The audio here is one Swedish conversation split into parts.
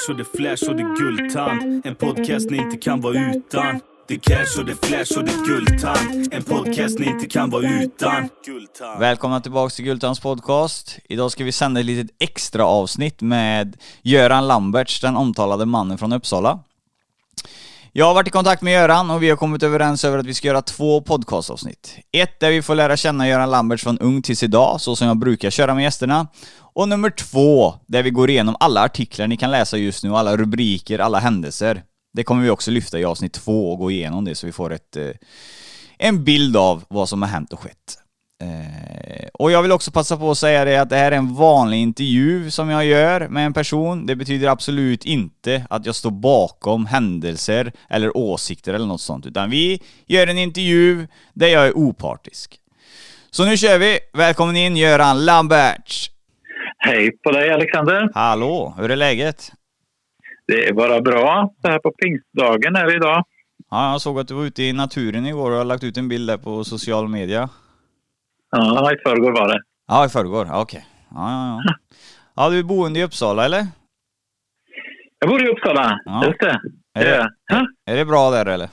cash och det flash och det guldtand. En podcast ni inte kan vara utan. Det cash och det flash och det guldtand. En podcast ni inte kan vara utan. Guldtand. Välkomna tillbaka till Guldtands podcast. Idag ska vi sända ett litet extra avsnitt med Göran Lamberts, den omtalade mannen från Uppsala. Jag har varit i kontakt med Göran och vi har kommit överens över att vi ska göra två podcastavsnitt. Ett där vi får lära känna Göran Lamberts från ung tills idag, så som jag brukar köra med gästerna. Och nummer två, där vi går igenom alla artiklar ni kan läsa just nu, alla rubriker, alla händelser. Det kommer vi också lyfta i avsnitt två och gå igenom det så vi får ett, eh, en bild av vad som har hänt och skett. Eh, och jag vill också passa på att säga det att det här är en vanlig intervju som jag gör med en person. Det betyder absolut inte att jag står bakom händelser eller åsikter eller något sånt, utan vi gör en intervju där jag är opartisk. Så nu kör vi! Välkommen in Göran Lamberts! Hej på dig Alexander! Hallå, hur är läget? Det är bara bra. Så här på pingstdagen är det idag. Ja, jag såg att du var ute i naturen igår och har lagt ut en bild där på social media. Ja, i förrgår var det. Ja, i förrgår. Okej. Ja, ja, ja. Ja, du är boende i Uppsala, eller? Jag bor i Uppsala, Ja. just det. Är det, är. Ja, Är det bra där, eller?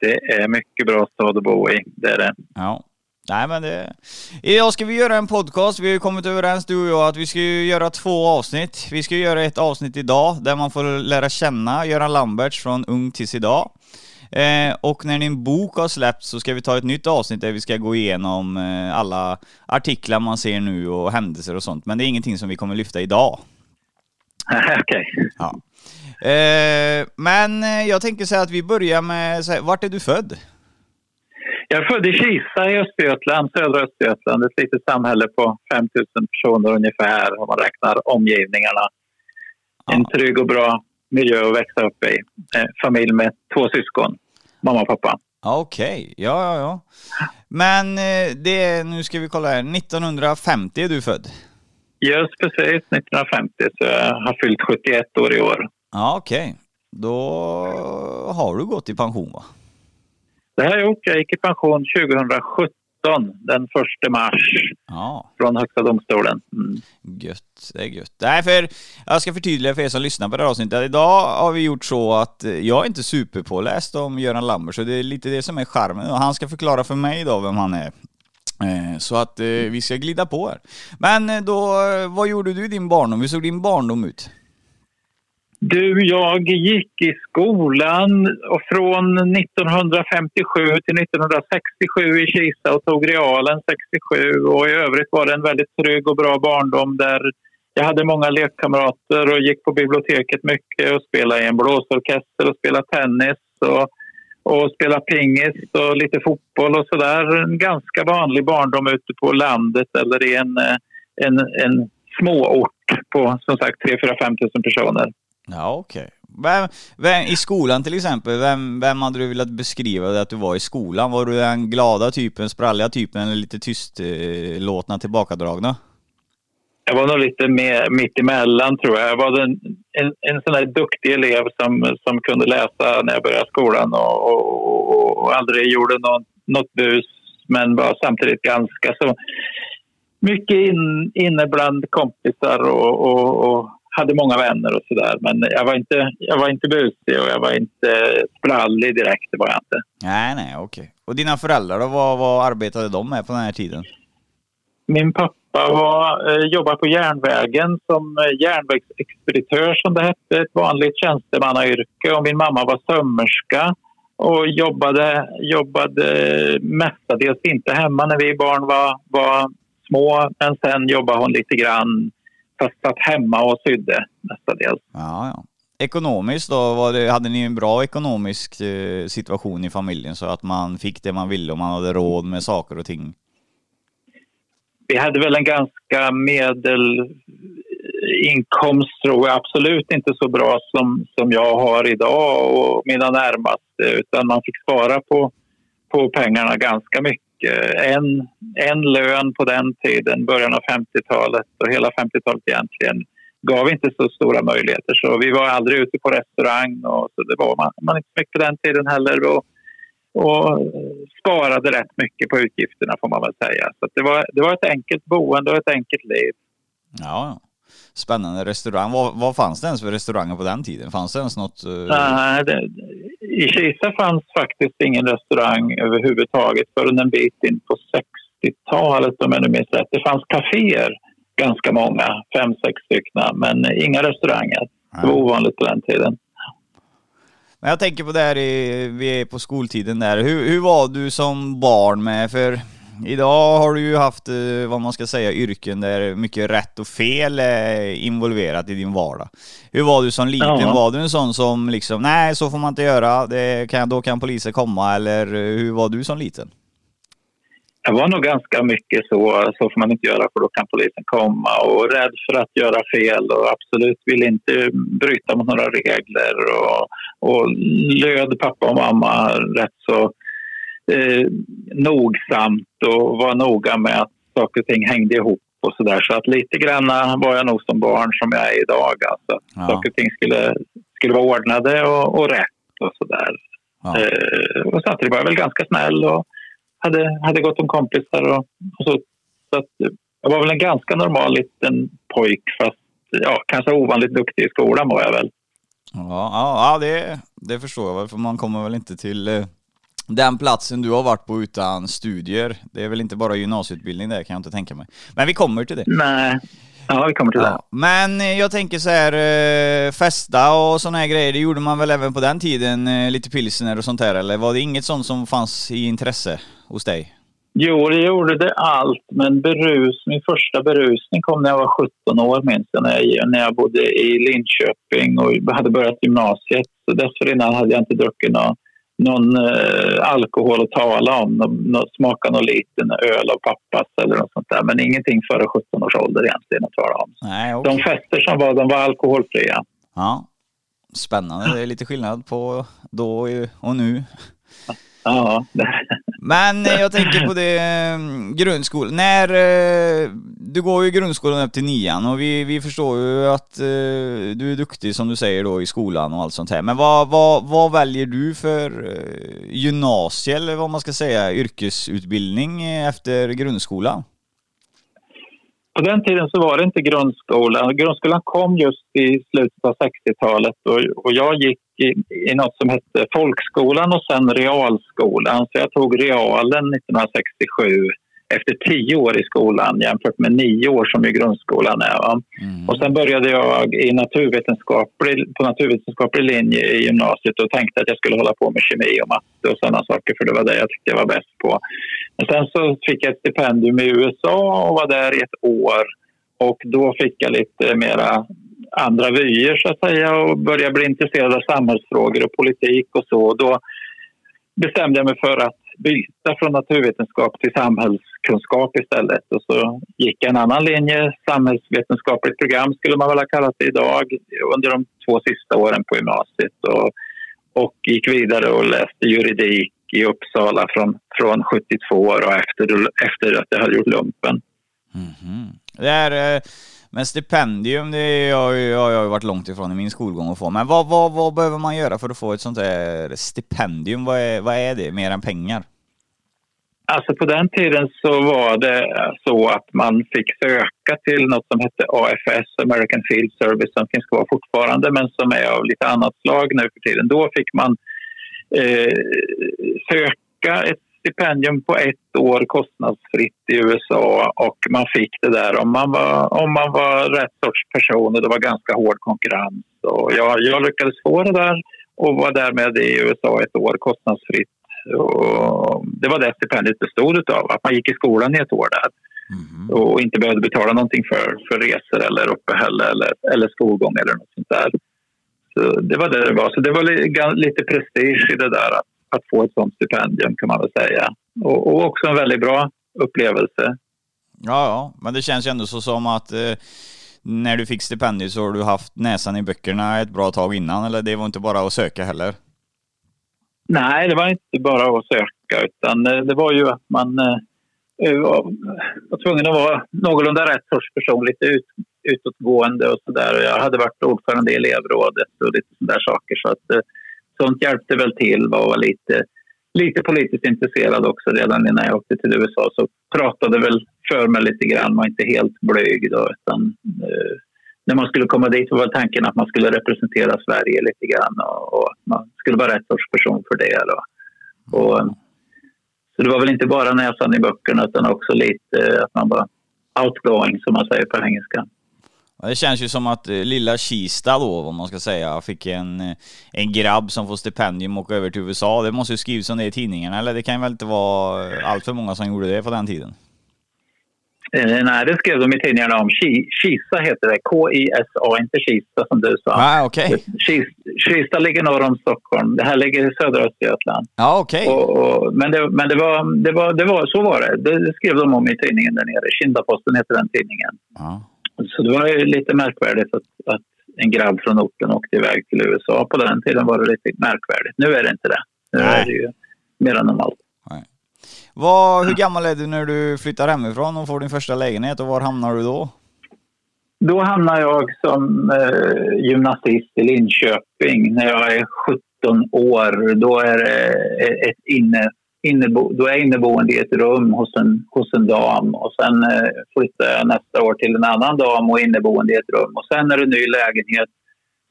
det är mycket bra stad att bo i. Det är det. Ja. Nej men det... Idag ska vi göra en podcast, vi har ju kommit överens du och jag att vi ska göra två avsnitt. Vi ska göra ett avsnitt idag där man får lära känna Göran Lamberts från ung tills idag. Eh, och när din bok har släppts så ska vi ta ett nytt avsnitt där vi ska gå igenom eh, alla artiklar man ser nu och händelser och sånt. Men det är ingenting som vi kommer lyfta idag. Okej. Ja. Eh, men eh, jag tänker säga att vi börjar med, så här, vart är du född? Jag är född i Kisa i Östergötland, södra Östergötland. Ett litet samhälle på 5 000 personer ungefär om man räknar omgivningarna. En trygg och bra miljö att växa upp i. Eh, familj med två syskon, mamma och pappa. Okej, ja, ja, ja. Men eh, det nu ska vi kolla här, 1950 är du född? Just precis, 1950. Så jag har fyllt 71 år i år. Ja, okej. Då har du gått i pension va? Det här har jag gjort. Jag gick i pension 2017, den 1 mars, Ja, från Högsta domstolen. Mm. gött. Det är gött. Nej, för jag ska förtydliga för er som lyssnar på det här avsnittet. Idag har vi gjort så att eh, jag är inte superpåläst om Göran Lamber, så det är lite det som är charmen. Och han ska förklara för mig idag vem han är. Eh, Så att eh, vi ska glida på här. Men då, vad gjorde du i din barndom? Hur såg din barndom ut? Du, jag gick i skolan och från 1957 till 1967 i Kisa och tog realen 67. Och I övrigt var det en väldigt trygg och bra barndom där jag hade många lekkamrater och gick på biblioteket mycket och spelade i en blåsorkester och spelade tennis och, och spelade pingis och lite fotboll och sådär. En ganska vanlig barndom ute på landet eller i en, eh, en, en småort på som sagt 3 4 5 000 personer. Ja, okej. Vem, vem, I skolan till exempel, vem, vem hade du velat beskriva det att du var i skolan? Var du den glada typen, spralliga typen eller lite tystlåtna, eh, tillbakadragna? Jag var nog lite mer mitt emellan tror jag. Jag var en, en, en sån där duktig elev som, som kunde läsa när jag började skolan och, och, och, och aldrig gjorde någon, något bus men var samtidigt ganska så mycket in, inne bland kompisar och, och, och hade många vänner och sådär. Men jag var, inte, jag var inte busig och jag var inte sprallig direkt. Det var jag inte. Nej, nej, okej. Och dina föräldrar då, vad, vad arbetade de med på den här tiden? Min pappa var, eh, jobbade på järnvägen som eh, järnvägsexpeditör som det hette, ett vanligt tjänstemannayrke. Och min mamma var sömmerska och jobbade, jobbade mestadels inte hemma när vi barn var, var små. Men sen jobbade hon lite grann, fast satt hemma och sydde mestadels. Ja, ja. Ekonomiskt då, var det, hade ni en bra ekonomisk eh, situation i familjen så att man fick det man ville och man hade råd med saker och ting? vi hade väl en ganska medelinkomst tror jag. Absolut inte så bra som, som jag har idag och mina närmaste. Utan man fick spara på, på pengarna ganska mycket. Eh, en, en lön på den tiden, början av 50-talet och hela 50-talet egentligen gav inte så stora möjligheter. Så vi var aldrig ute på restaurang och så det var man, man inte mycket på den tiden heller. Och, och sparade rätt mycket på utgifterna får man väl säga. Så att det, var, det var ett enkelt boende och ett enkelt liv. Ja spännande restaurang. Vad, vad fanns det ens för restauranger på den tiden? Fanns det ens något? Uh... Nej, det, i Kisa fanns faktiskt ingen restaurang överhuvudtaget förrän en bit in på 60-talet om jag nu minns rätt. Det fanns kaféer, ganska många, fem, sex stycken, men inga restauranger. Det var ovanligt på den tiden. Men jag tänker på det här, i, vi är på skoltiden där. Hur, hur var du som barn med? För idag har du ju haft, eh, vad man ska säga, yrken där mycket rätt och fel är involverat i din vardag. Hur var du som liten? Ja. Var du en sån som liksom, nej så får man inte göra, det kan, då kan polisen komma, eller eh, hur var du som liten? Jag var nog ganska mycket så, så får man inte göra för då kan polisen komma och rädd för att göra fel och absolut vill inte bryta mot några regler och, och löd pappa och mamma rätt så eh, nogsamt och var noga med att saker och ting hängde ihop och så där. Så att lite grann var jag nog som barn som jag är idag. Alltså. Ja. Saker och ting skulle, skulle vara ordnade och, och rätt och så där. Ja. Eh, och samtidigt var jag väl ganska snäll och hade, hade gott om kompisar. Och, och så, så att, jag var väl en ganska normal liten pojk fast ja, kanske ovanligt duktig i skolan var jag väl. Ja, ja, det, det förstår jag väl för man kommer väl inte till eh, den platsen du har varit på utan studier. Det är väl inte bara gymnasieutbildning där kan jag inte tänka mig. Men vi kommer till det. Nej, Ja, vi kommer till ja. det. Men eh, jag tänker så här, eh, festa och sådana här grejer, det gjorde man väl även på den tiden? Eh, lite pilsner och sånt här, eller var det inget sånt som fanns i intresse hos dig? Jo, det gjorde det allt, men berus, min första berusning kom när jag var 17 år minns jag, när jag, när jag bodde i Linköping och hade börjat gymnasiet. Så dessförinnan hade jag inte druckit något någon eh, alkohol att tala om. Någon, smaka någon liten öl av pappas eller något sånt där. Men ingenting före 17 års ålder egentligen att tala om. Nej, okay. De fester som var, de var alkoholfria. Ja, Spännande. Det är lite skillnad på då och nu. Ja. Men jag tänker på det, mm, grundskolan. När, eh, du går ju grundskolan upp till nian och vi, vi förstår ju att uh, du är duktig som du säger då i skolan och allt sånt här. Men vad, vad, vad väljer du för gymnasie eller vad man ska säga, yrkesutbildning efter grundskolan? På den tiden så var det inte grundskolan. Grundskolan kom just i slutet av 60-talet och, och jag gick i, i något som hette folkskolan och sen realskolan. Så jag tog realen 1967 efter tio år i skolan jämfört med nio år som i grundskolan är. Mm. Och sen började jag i naturvetenskaplig, på naturvetenskaplig linje i gymnasiet och tänkte att jag skulle hålla på med kemi och matte och sådana saker för det var det jag tyckte jag var bäst på. Men sen så fick jag ett stipendium i USA och var där i ett år och då fick jag lite mera andra vyer så att säga och började bli intresserad av samhällsfrågor och politik och så. Då bestämde jag mig för att byta från naturvetenskap till samhällskunskap istället. Och så gick jag en annan linje, samhällsvetenskapligt program skulle man väl ha kallat det idag, under de två sista åren på gymnasiet. Och, och gick vidare och läste juridik i Uppsala från, från 72 år och efter, efter att jag hade gjort lumpen. Mm -hmm. Det är, eh, men stipendium, det har jag, jag varit långt ifrån i min skolgång att få. Men vad, vad, vad behöver man göra för att få ett sånt här stipendium? Vad är, vad är det, mer än pengar? Alltså på den tiden så var det så att man fick söka till något som hette AFS, American Field Service, som finns kvar fortfarande men som är av lite annat slag nu för tiden. Då fick man eh, söka ett stipendium på ett år kostnadsfritt i USA och man fick det där om man var, om man var rätt sorts person och det var ganska hård konkurrens. Och jag, jag lyckades få det där och var därmed i USA ett år kostnadsfritt. Och det var det stipendiet bestod av, att man gick i skolan i ett år där. Mm. och inte behövde betala någonting för, för resor eller uppehälle eller, eller skolgång eller något sånt där. Så det var det det var. Så det var lite prestige i det där att att få ett sådant stipendium kan man väl säga. Och, och också en väldigt bra upplevelse. Ja, ja, men det känns ju ändå så som att eh, när du fick stipendiet så har du haft näsan i böckerna ett bra tag innan, eller det var inte bara att söka heller? Nej, det var inte bara att söka, utan eh, det var ju att man eh, eh, var, var tvungen att vara någorlunda rätt sorts person, lite ut, utåtgående och sådär. Jag hade varit ordförande i elevrådet och lite sådana saker. Så att, eh, sånt hjälpte väl till och var lite, lite politiskt intresserad också redan innan jag åkte till USA. Så pratade väl för mig lite grann, var inte helt blyg då, utan eh, när man skulle komma dit var tanken att man skulle representera Sverige lite grann och, och man skulle vara rätt sorts person för det. Då. Och, så det var väl inte bara näsan i böckerna utan också lite att man var outgoing som man säger på engelska. Det känns ju som att eh, lilla Kista då, vad man ska säga, fick en, eh, en grabb som får stipendium och åka över till USA. Det måste ju skrivits om det i tidningarna, eller det kan väl inte vara allt för många som gjorde det på den tiden? Eh, nej, det skrev de i tidningarna om. Kisa heter det. K-I-S-A, inte Kista som du sa. Ah, okay. Kista, ligger norr om Stockholm. Det här ligger i södra Östergötland. Ah, okay. men det, men det, var, det, var, det var, så var det. Det skrev de om i tidningen där nere. Kindaposten heter den tidningen. Ah. Så det var ju lite märkvärdigt att, att en grabb från orten åkte iväg till USA. På den tiden var det lite märkvärdigt. Nu är det inte det. Nu Nej. är det ju mer normalt. Vad, hur gammal är du när du flyttar hemifrån och får din första lägenhet och var hamnar du då? Då hamnar jag som eh, gymnasist i Linköping när jag är 17 år. Då är det ett inne, innebo, då är jag inneboende i ett rum hos en, hos en dam och sen eh, flyttar jag nästa år till en annan dam och inneboende i ett rum. Och sen är det ny lägenhet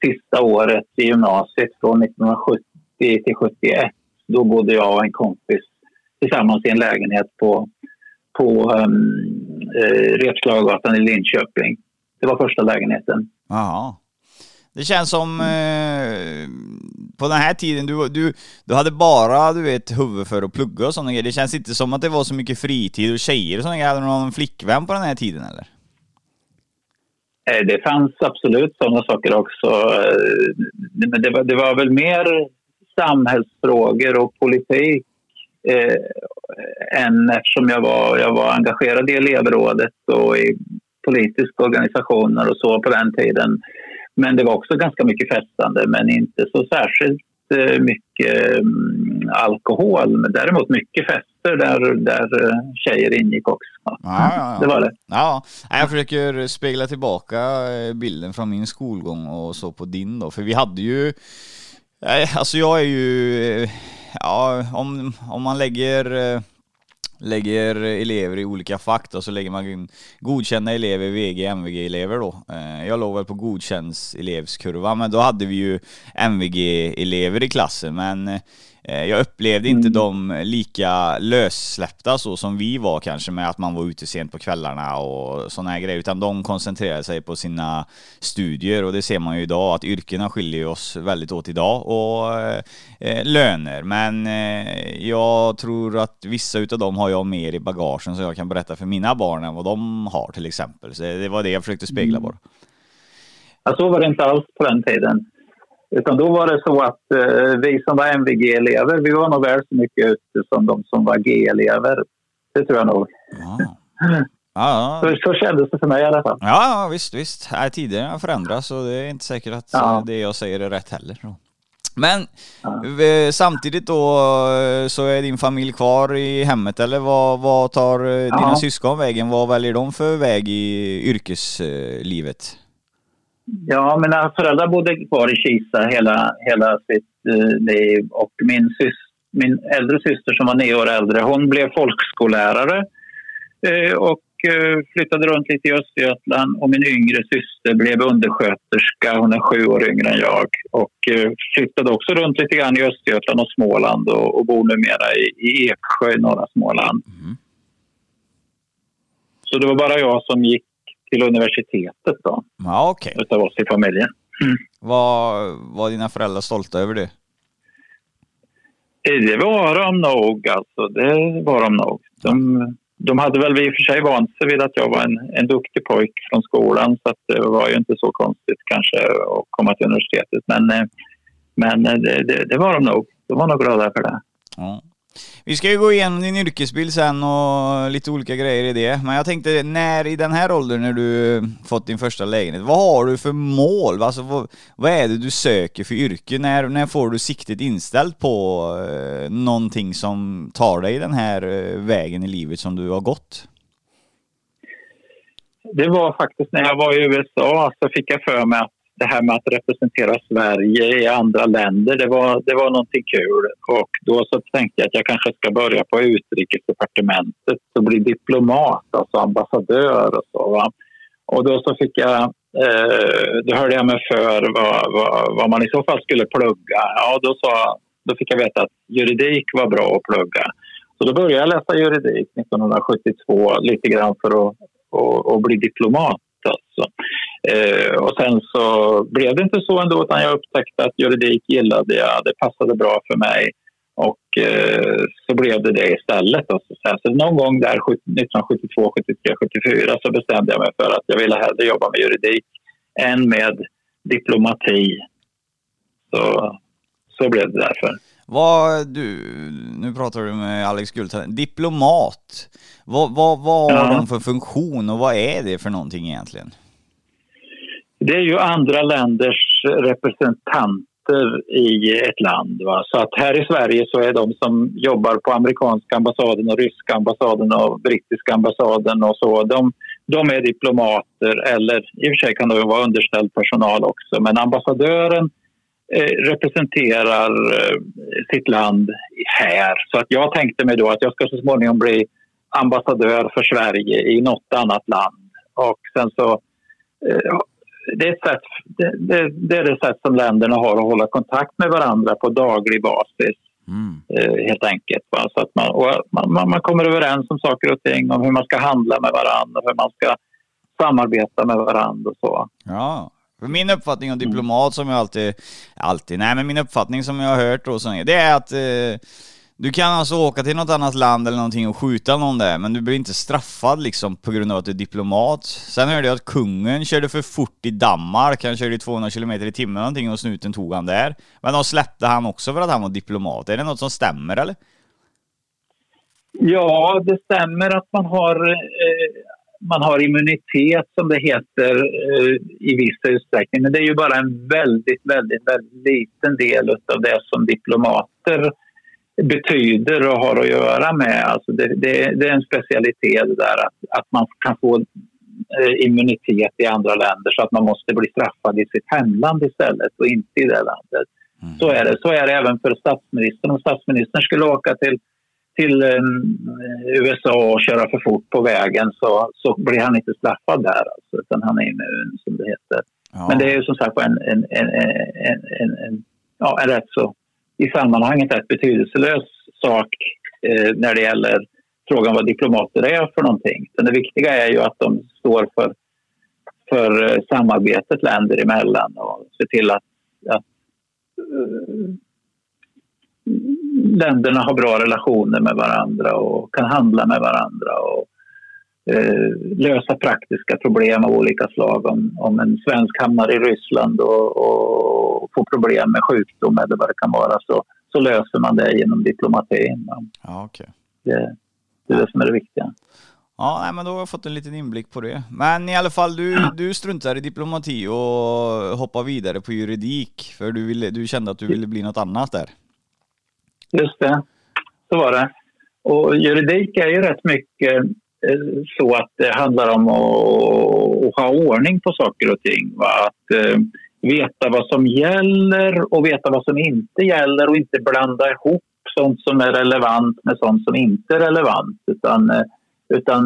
sista året i gymnasiet från 1970 till 71. Då bodde jag och en kompis tillsammans i en lägenhet på, på um, eh, Repslagatan i Linköping. Det var första lägenheten. Aha. Det känns som eh, på den här tiden, du, du, du hade bara du vet, huvud för att plugga och sådana grejer. Det känns inte som att det var så mycket fritid och tjejer och sådana grejer. Hade du någon flickvän på den här tiden eller? Eh, det fanns absolut sådana saker också. Eh, men det var, det var väl mer samhällsfrågor och politik eh, än eftersom jag var, jag var engagerad i elevrådet och i politiska organisationer och så på den tiden. Men det var också ganska mycket festande, men inte så särskilt eh, mycket um, alkohol. Men däremot mycket fester där, där uh, tjejer ingick också. Ja, ja, ja. Det var det. Ja, jag försöker spegla tillbaka eh, bilden från min skolgång och så på din då. För vi hade ju, alltså jag är ju ja, om, om man lägger eh, lägger elever i olika fack då, så lägger man in godkända elever, VG, MVG-elever då. Eh, jag låg väl på godkänds elevskurva, men då hade vi ju MVG-elever i klassen, men eh, jag upplevde inte mm. dem lika lössläppta så som vi var kanske med att man var ute sent på kvällarna och sådana här grejer, utan de koncentrerade sig på sina studier och det ser man ju idag att yrkena skiljer oss väldigt åt idag och eh, löner. Men eh, jag tror att vissa utav dem har jag mer i bagagen så jag kan berätta för mina barn än vad de har till exempel. Så det var det jag försökte spegla mm. bara. Ja, så var det inte alls på den tiden. Utan då var det så att eh, vi som var MVG-elever, vi var nog väl så mycket ute som de som var G-elever. Det tror jag nog. Ja. Ja, Så, så kändes det för mig i alla fall. Ja, visst, visst. Tiderna förändras så det är inte säkert att ja. det jag säger är rätt heller. Men ja. samtidigt då så är din familj kvar i hemmet eller vad, vad tar eh, dina ja. syskon vägen? Vad väljer de för väg i yrkeslivet? Ja, mina föräldrar bodde kvar i Kisa hela, hela sitt eh, liv och min, sys, min äldre syster som var nio år äldre hon blev folkskollärare eh, och eh, flyttade runt lite i Östergötland och min yngre syster blev undersköterska, hon är sju år yngre än jag och eh, flyttade också runt lite grann i Östergötland och Småland och, och bor numera i, i Eksjö i norra Småland. Mm. Så det var bara jag som gick till universitetet då. Ja, okay. Utav oss i familjen. Mm. Var, var dina föräldrar stolta över det? Eh, det var de nog. Alltså. Det var de nog. De, de hade väl i och för sig vant sig vid att jag var en, en duktig pojk från skolan så det var ju inte så konstigt kanske att komma till universitetet. Men, eh, men eh, det, det, det var de nog. De var nog glada för det. Ja. Vi ska ju gå igenom din yrkesbild sen och lite olika grejer i det. Men jag tänkte, när i den här åldern när du eh, fått din första lägenhet, vad har du för mål? Alltså, vad, vad är det du söker för yrke? När, när får du siktet inställt på eh, någonting som tar dig den här eh, vägen i livet som du har gått? Det var faktiskt när jag var i USA så fick jag för mig att det här med att representera Sverige i andra länder, det var, det var någonting kul. Och då så tänkte jag att jag kanske ska börja på utrikesdepartementet och bli diplomat, alltså ambassadör och så. Va? Och då så fick jag Eh, då hörde jag mig för vad, vad, vad, man i så fall skulle plugga. Ja, då, sa, då fick jag veta att juridik var bra att plugga. Så då började jag läsa juridik 1972 lite grann för att och, och bli diplomat. Alltså. Eh, och sen så blev det inte så ändå utan jag upptäckte att juridik gillade jag. Det passade bra för mig. Och eh, så blev det det istället. Alltså. Så någon gång där 1972, 73, 74 så bestämde jag mig för att jag ville hellre jobba med juridik än med diplomati. Så, så blev det därför. Vad, du, nu pratar du med Alex Gultan, diplomat. Vad, vad, vad har de för funktion och vad är det för någonting egentligen? Det är ju andra länders representanter i ett land. Va? Så att här i Sverige så är de som jobbar på amerikanska ambassaden och ryska ambassaden och brittiska ambassaden och så. De, de är diplomater eller i och för sig kan de vara underställd personal också. Men ambassadören Eh, representerar eh, sitt land här. Så att jag tänkte mig då att jag ska så småningom bli ambassadör för Sverige i något annat land. Och sen så... Eh, Eh, det är, sätt, det, det, är det sätt som länderna har att hålla kontakt med varandra på daglig basis. Mm. helt enkelt. Va? Så att man, man, man, kommer överens om saker och ting, om hur man ska handla med varandra, hur man ska samarbeta med varandra och så. Ja, för min uppfattning om diplomat som jag alltid, alltid, nej men min uppfattning som jag har hört då, det är att eh, du kan alltså åka till något annat land eller någonting och skjuta någon där, men du blir inte straffad liksom på grund av att du är diplomat. Sen hörde jag att kungen körde för fort i Danmark, han körde i 200 km i timmen någonting och snuten tog han där. Men de släppte han också för att han var diplomat. Är det något som stämmer eller? Ja, det stämmer att man har eh, man har immunitet som det heter eh, i viss utsträckning. Men det är ju bara en väldigt, väldigt, väldigt liten del av det som diplomater betyder och har att göra med. Alltså det, det, det är en specialitet där att, att man kan få eh, immunitet i andra länder så att man måste bli straffad i sitt hemland istället och inte i det landet. Mm. Så, är det. så är det även för statsministern. Om statsministern skulle åka till till eh, USA och köra för fort på vägen så, så blir han inte straffad där. Alltså, utan han är immun, som det heter. Ja. Men det är ju som sagt en, en, en, en, en, ja, en rätt så, i sammanhanget rätt betydelselös sak eh, när det gäller frågan vad diplomater är för någonting. Men det viktiga är ju att de står för, för eh, samarbetet länder emellan och ser till att, att uh, länderna har bra relationer med varandra och kan handla med varandra och lösa praktiska problem av olika slag. Om, om en svensk hamnar i Ryssland och, och får problem med sjukdom eller vad det kan vara så, så löser man det genom diplomatin. Ja, okay. det, det är det som är det viktiga. Ja, nej, men då har jag fått en liten inblick på det. Men i alla fall, du, du struntar i diplomati och hoppar vidare på juridik, för du, ville, du kände att du ville bli något annat där. Just det, så var det. Och juridik är ju rätt mycket eh, så att det handlar om att, ha ordning på saker och ting. Va? Att eh, veta vad som gäller och veta vad som inte gäller och inte blanda ihop sånt som är relevant med sånt som inte är relevant. Utan, eh, utan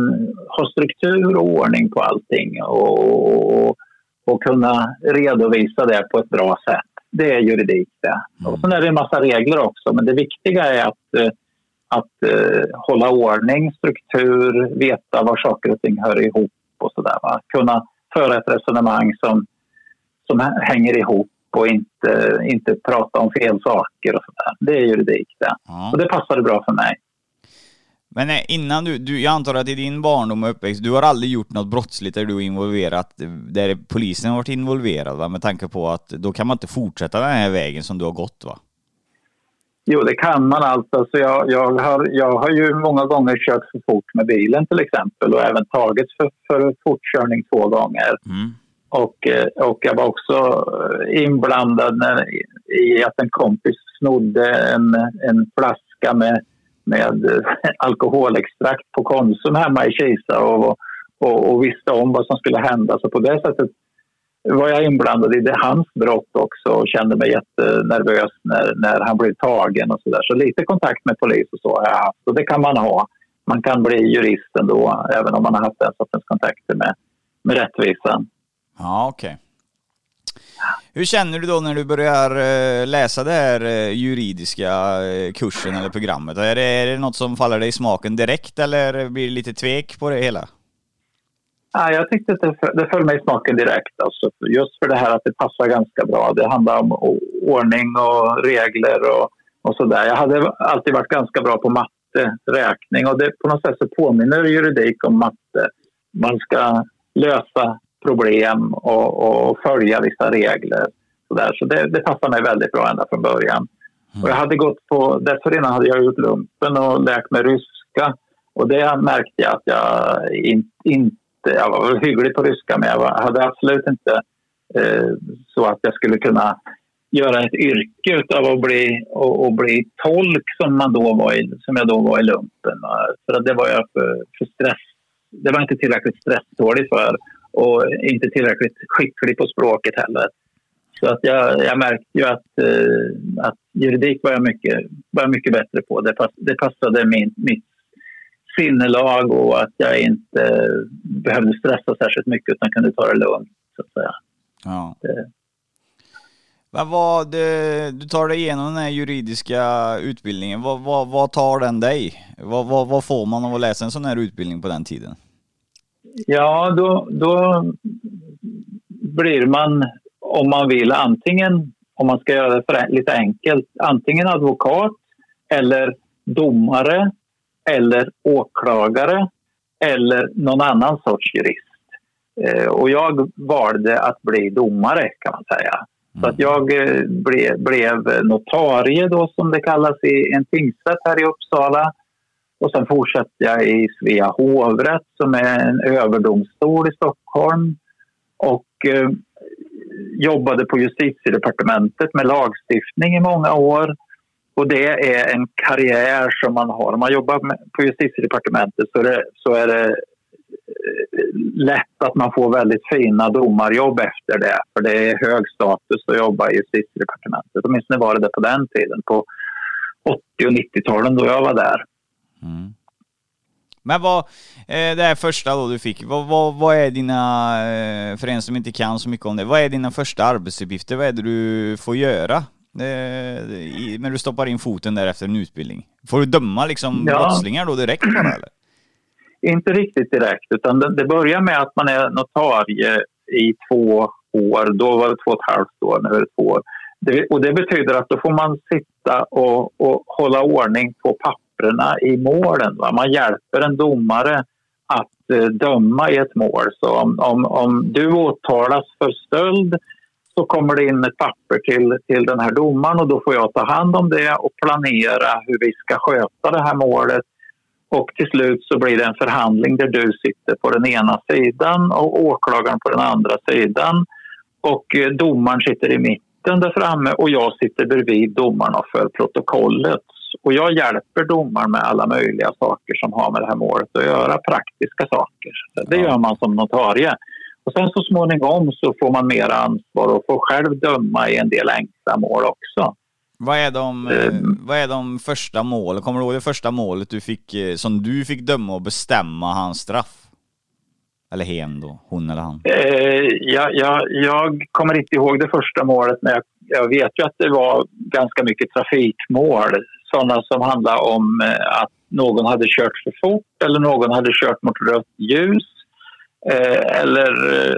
ha struktur och ordning på allting och, och kunna redovisa det på ett bra sätt det är juridik det. Mm. Och sen är det en massa regler också, men det viktiga är att, eh, att uh, hålla ordning, struktur, veta var saker och ting hör ihop och sådär. Kunna föra ett resonemang som, som hänger ihop och inte, inte prata om fel saker och sådär. Det är juridik det. Mm. Och det passade bra för mig. Men eh, innan du, du, jag antar att i din barndom och uppväxt, du har aldrig gjort något brottsligt där du är involverat, där polisen har varit involverad va? Med tanke på att då kan man inte fortsätta den här vägen som du har gått va? Jo, det kan man alltså. Så jag, jag, har, jag har ju många gånger kört för fort med bilen till exempel och även tagits för, för fortkörning två gånger. Mm. Och, eh, och jag var också eh, inblandad när, i att en kompis snodde en, en flaska med med eh, alkoholextrakt på Konsum hemma i Kisa och, och, och, visste om vad som skulle hända. Så på det sättet var jag inblandad i det, hans brott också och kände mig jättenervös när, när han blev tagen och så där. Så lite kontakt med polis och så har jag haft och det kan man ha. Man kan bli jurist ändå, även om man har haft den sortens kontakter med, med rättvisan. Ja, okej. Hur känner du då när du börjar eh, läsa det här eh, juridiska eh, kursen eller programmet? Är det, är det något som faller dig i smaken direkt eller blir det lite tvek på det hela? Ja, jag tyckte att det, det föll mig i smaken direkt. Alltså, just för det här att det passar ganska bra. Det handlar om ordning och regler och, och sådär. Jag hade alltid varit ganska bra på matte, räkning och det, på något sätt så påminner juridik om matte. Man ska lösa problem och, och följa vissa regler. Så, där. så det, det passar mig väldigt bra ända från början. Mm. Och jag hade gått på, dessförinnan hade jag gjort lumpen och lärt mig ryska. Och det märkte jag att jag inte in, jag var hygglig på ryska men jag hade absolut inte eh, så att jag skulle kunna göra ett yrke av att bli, och, och, bli tolk som, man då var i, som jag då var i lumpen. Eh, för det var jag för, för stress. Det var inte tillräckligt stresstålig för och inte tillräckligt skicklig på språket heller. Så att jag, jag märkte ju att, eh, att juridik var jag mycket, var jag mycket bättre på. Det, pass, det passade min, mitt sinnelag och att jag inte behövde stressa särskilt mycket utan kunde ta det lugnt. Så att säga. Ja. Det. Vad var det, du tar dig igenom den här juridiska utbildningen. Vad, vad, vad tar den dig? Vad, vad, vad får man av att läsa en sån här utbildning på den tiden? Ja, då, då blir man, om man vill, antingen, om man ska göra det för, lite enkelt, antingen advokat eller domare eller åklagare eller någon annan sorts jurist. Eh, och jag valde att bli domare kan man säga. Mm. Så att jag eh, ble, blev notarie då som det kallas i en tingsrätt här i Uppsala. Och sen fortsatte jag i Svea hovrätt som är en överdomstol i Stockholm. Och eh, jobbade på justitiedepartementet med lagstiftning i många år. Och det är en karriär som man har. Om man jobbar med, på justitiedepartementet så är, det, så är det eh, lätt att man får väldigt fina domarjobb efter det. För det är hög status att jobba i justitiedepartementet. Åtminstone var det det på den tiden, på 80 och 90-talen då jag var där. Mm. Men vad, eh, det här första då du fick, vad, vad, vad är dina, eh, för en som inte kan så mycket om det, vad är dina första arbetsuppgifter? Vad är det du får göra eh, när du stoppar in foten där efter en utbildning? Får du döma liksom ja. brottslingar då direkt bara eller? Inte riktigt direkt, utan det, det börjar med att man är notarie i två år. Då var det två och ett halvt år, nu är det två år. Det, och det betyder att då får man sitta och, och hålla ordning på papper papperna i målen. Va? Man hjälper en domare att eh, döma i ett mål. Så om, om, om du åtalas för stöld så kommer det in ett papper till, till den här domaren och då får jag ta hand om det och planera hur vi ska sköta det här målet. Och till slut så blir det en förhandling där du sitter på den ena sidan och åklagaren på den andra sidan. Och eh, domaren sitter i mitten där framme och jag sitter bredvid domaren och för protokollet. Och jag hjälper domaren med alla möjliga saker som har med det här målet att göra, praktiska saker. Det gör man som notarie. Och sen så småningom så får man mer ansvar och får själv döma i en del enkla mål också. Vad är de, mm. vad är de första målen? Kommer du ihåg det första målet du fick, eh, som du fick döma och bestämma hans straff? Eller hen då, hon eller han? Eh, jag, jag, jag kommer inte ihåg det första målet men jag, jag vet ju att det var ganska mycket trafikmål sådana som handlar om eh, att någon hade kört för fort eller någon hade kört mot rött ljus eller, eh,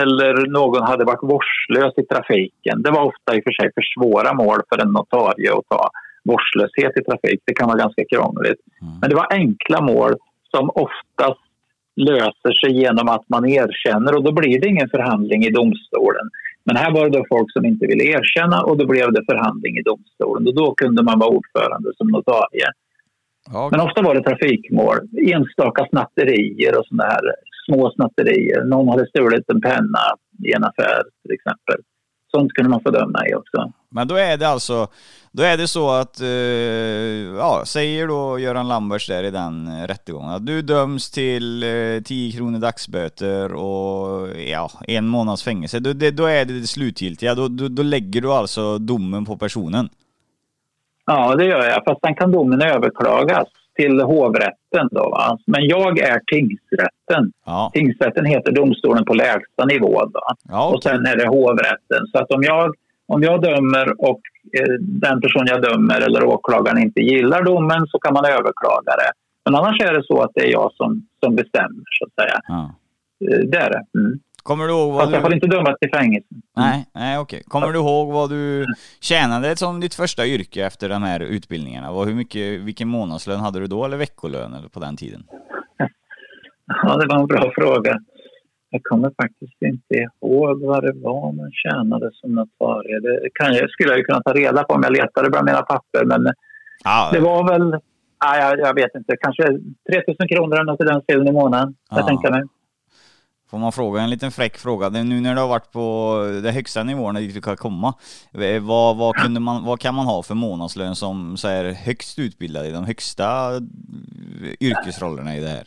eller någon hade varit vårdslös i trafiken. Det var ofta i och för sig för svåra mål för en notarie att ta vårdslöshet i trafik. Det kan vara ganska krångligt. Mm. Men det var enkla mål som oftast löser sig genom att man erkänner och då blir det ingen förhandling i domstolen. Men här var det då folk som inte ville erkänna och då blev det förhandling i domstolen och då kunde man vara ordförande som notarie. Okay. Men ofta var det trafikmål, enstaka snatterier och sådana här små snatterier. Någon hade stulit en penna i en affär till exempel. Sånt kunde man få döma i också. Men då är det alltså, då är det så att, eh, ja, säger då Göran Lamberts där i den rättegången att du döms till eh, 10 kronor dagsböter och ja, en månads fängelse. Då, det, då är det det slutgiltiga, då, då, då lägger du alltså domen på personen? Ja, det gör jag. Fast sen kan domen överklagas. Till hovrätten. Då, va? Men jag är tingsrätten. Ja. Tingsrätten heter domstolen på lägsta nivå. Då. Ja, Och okej. sen är det hovrätten. Så att om jag, om jag dömer och eh, den person jag dömer eller åklagaren inte gillar domen så kan man överklaga det. Men annars är det så att det är jag som, som bestämmer, så att säga. Ja. Eh, Det är det. Mm. Kommer du ihåg vad Fast jag får du... inte dömas till fängelse. Nej, nej okej. Kommer du ihåg vad du tjänade som ditt första yrke efter de här utbildningarna? Vad, hur mycket, vilken månadslön hade du då eller veckolön eller på den tiden? Ja, det var en bra fråga. Jag kommer faktiskt inte ihåg vad det var man tjänade som notarie. Det kan jag, skulle jag ju kunna ta reda på om jag letade bland mina papper. Men Ja, det var väl, nej, jag, jag vet inte, kanske 3 000 kronor eller något i den stilen i månaden. Ja. Jag tänker mig. Får man fråga en liten fräck fråga? Nu när du har varit på de högsta nivåerna dit du kan komma, eh, vad, vad, kunde man, vad kan man ha för månadslön som så är högst utbildad i de högsta eh, yrkesrollerna i det här?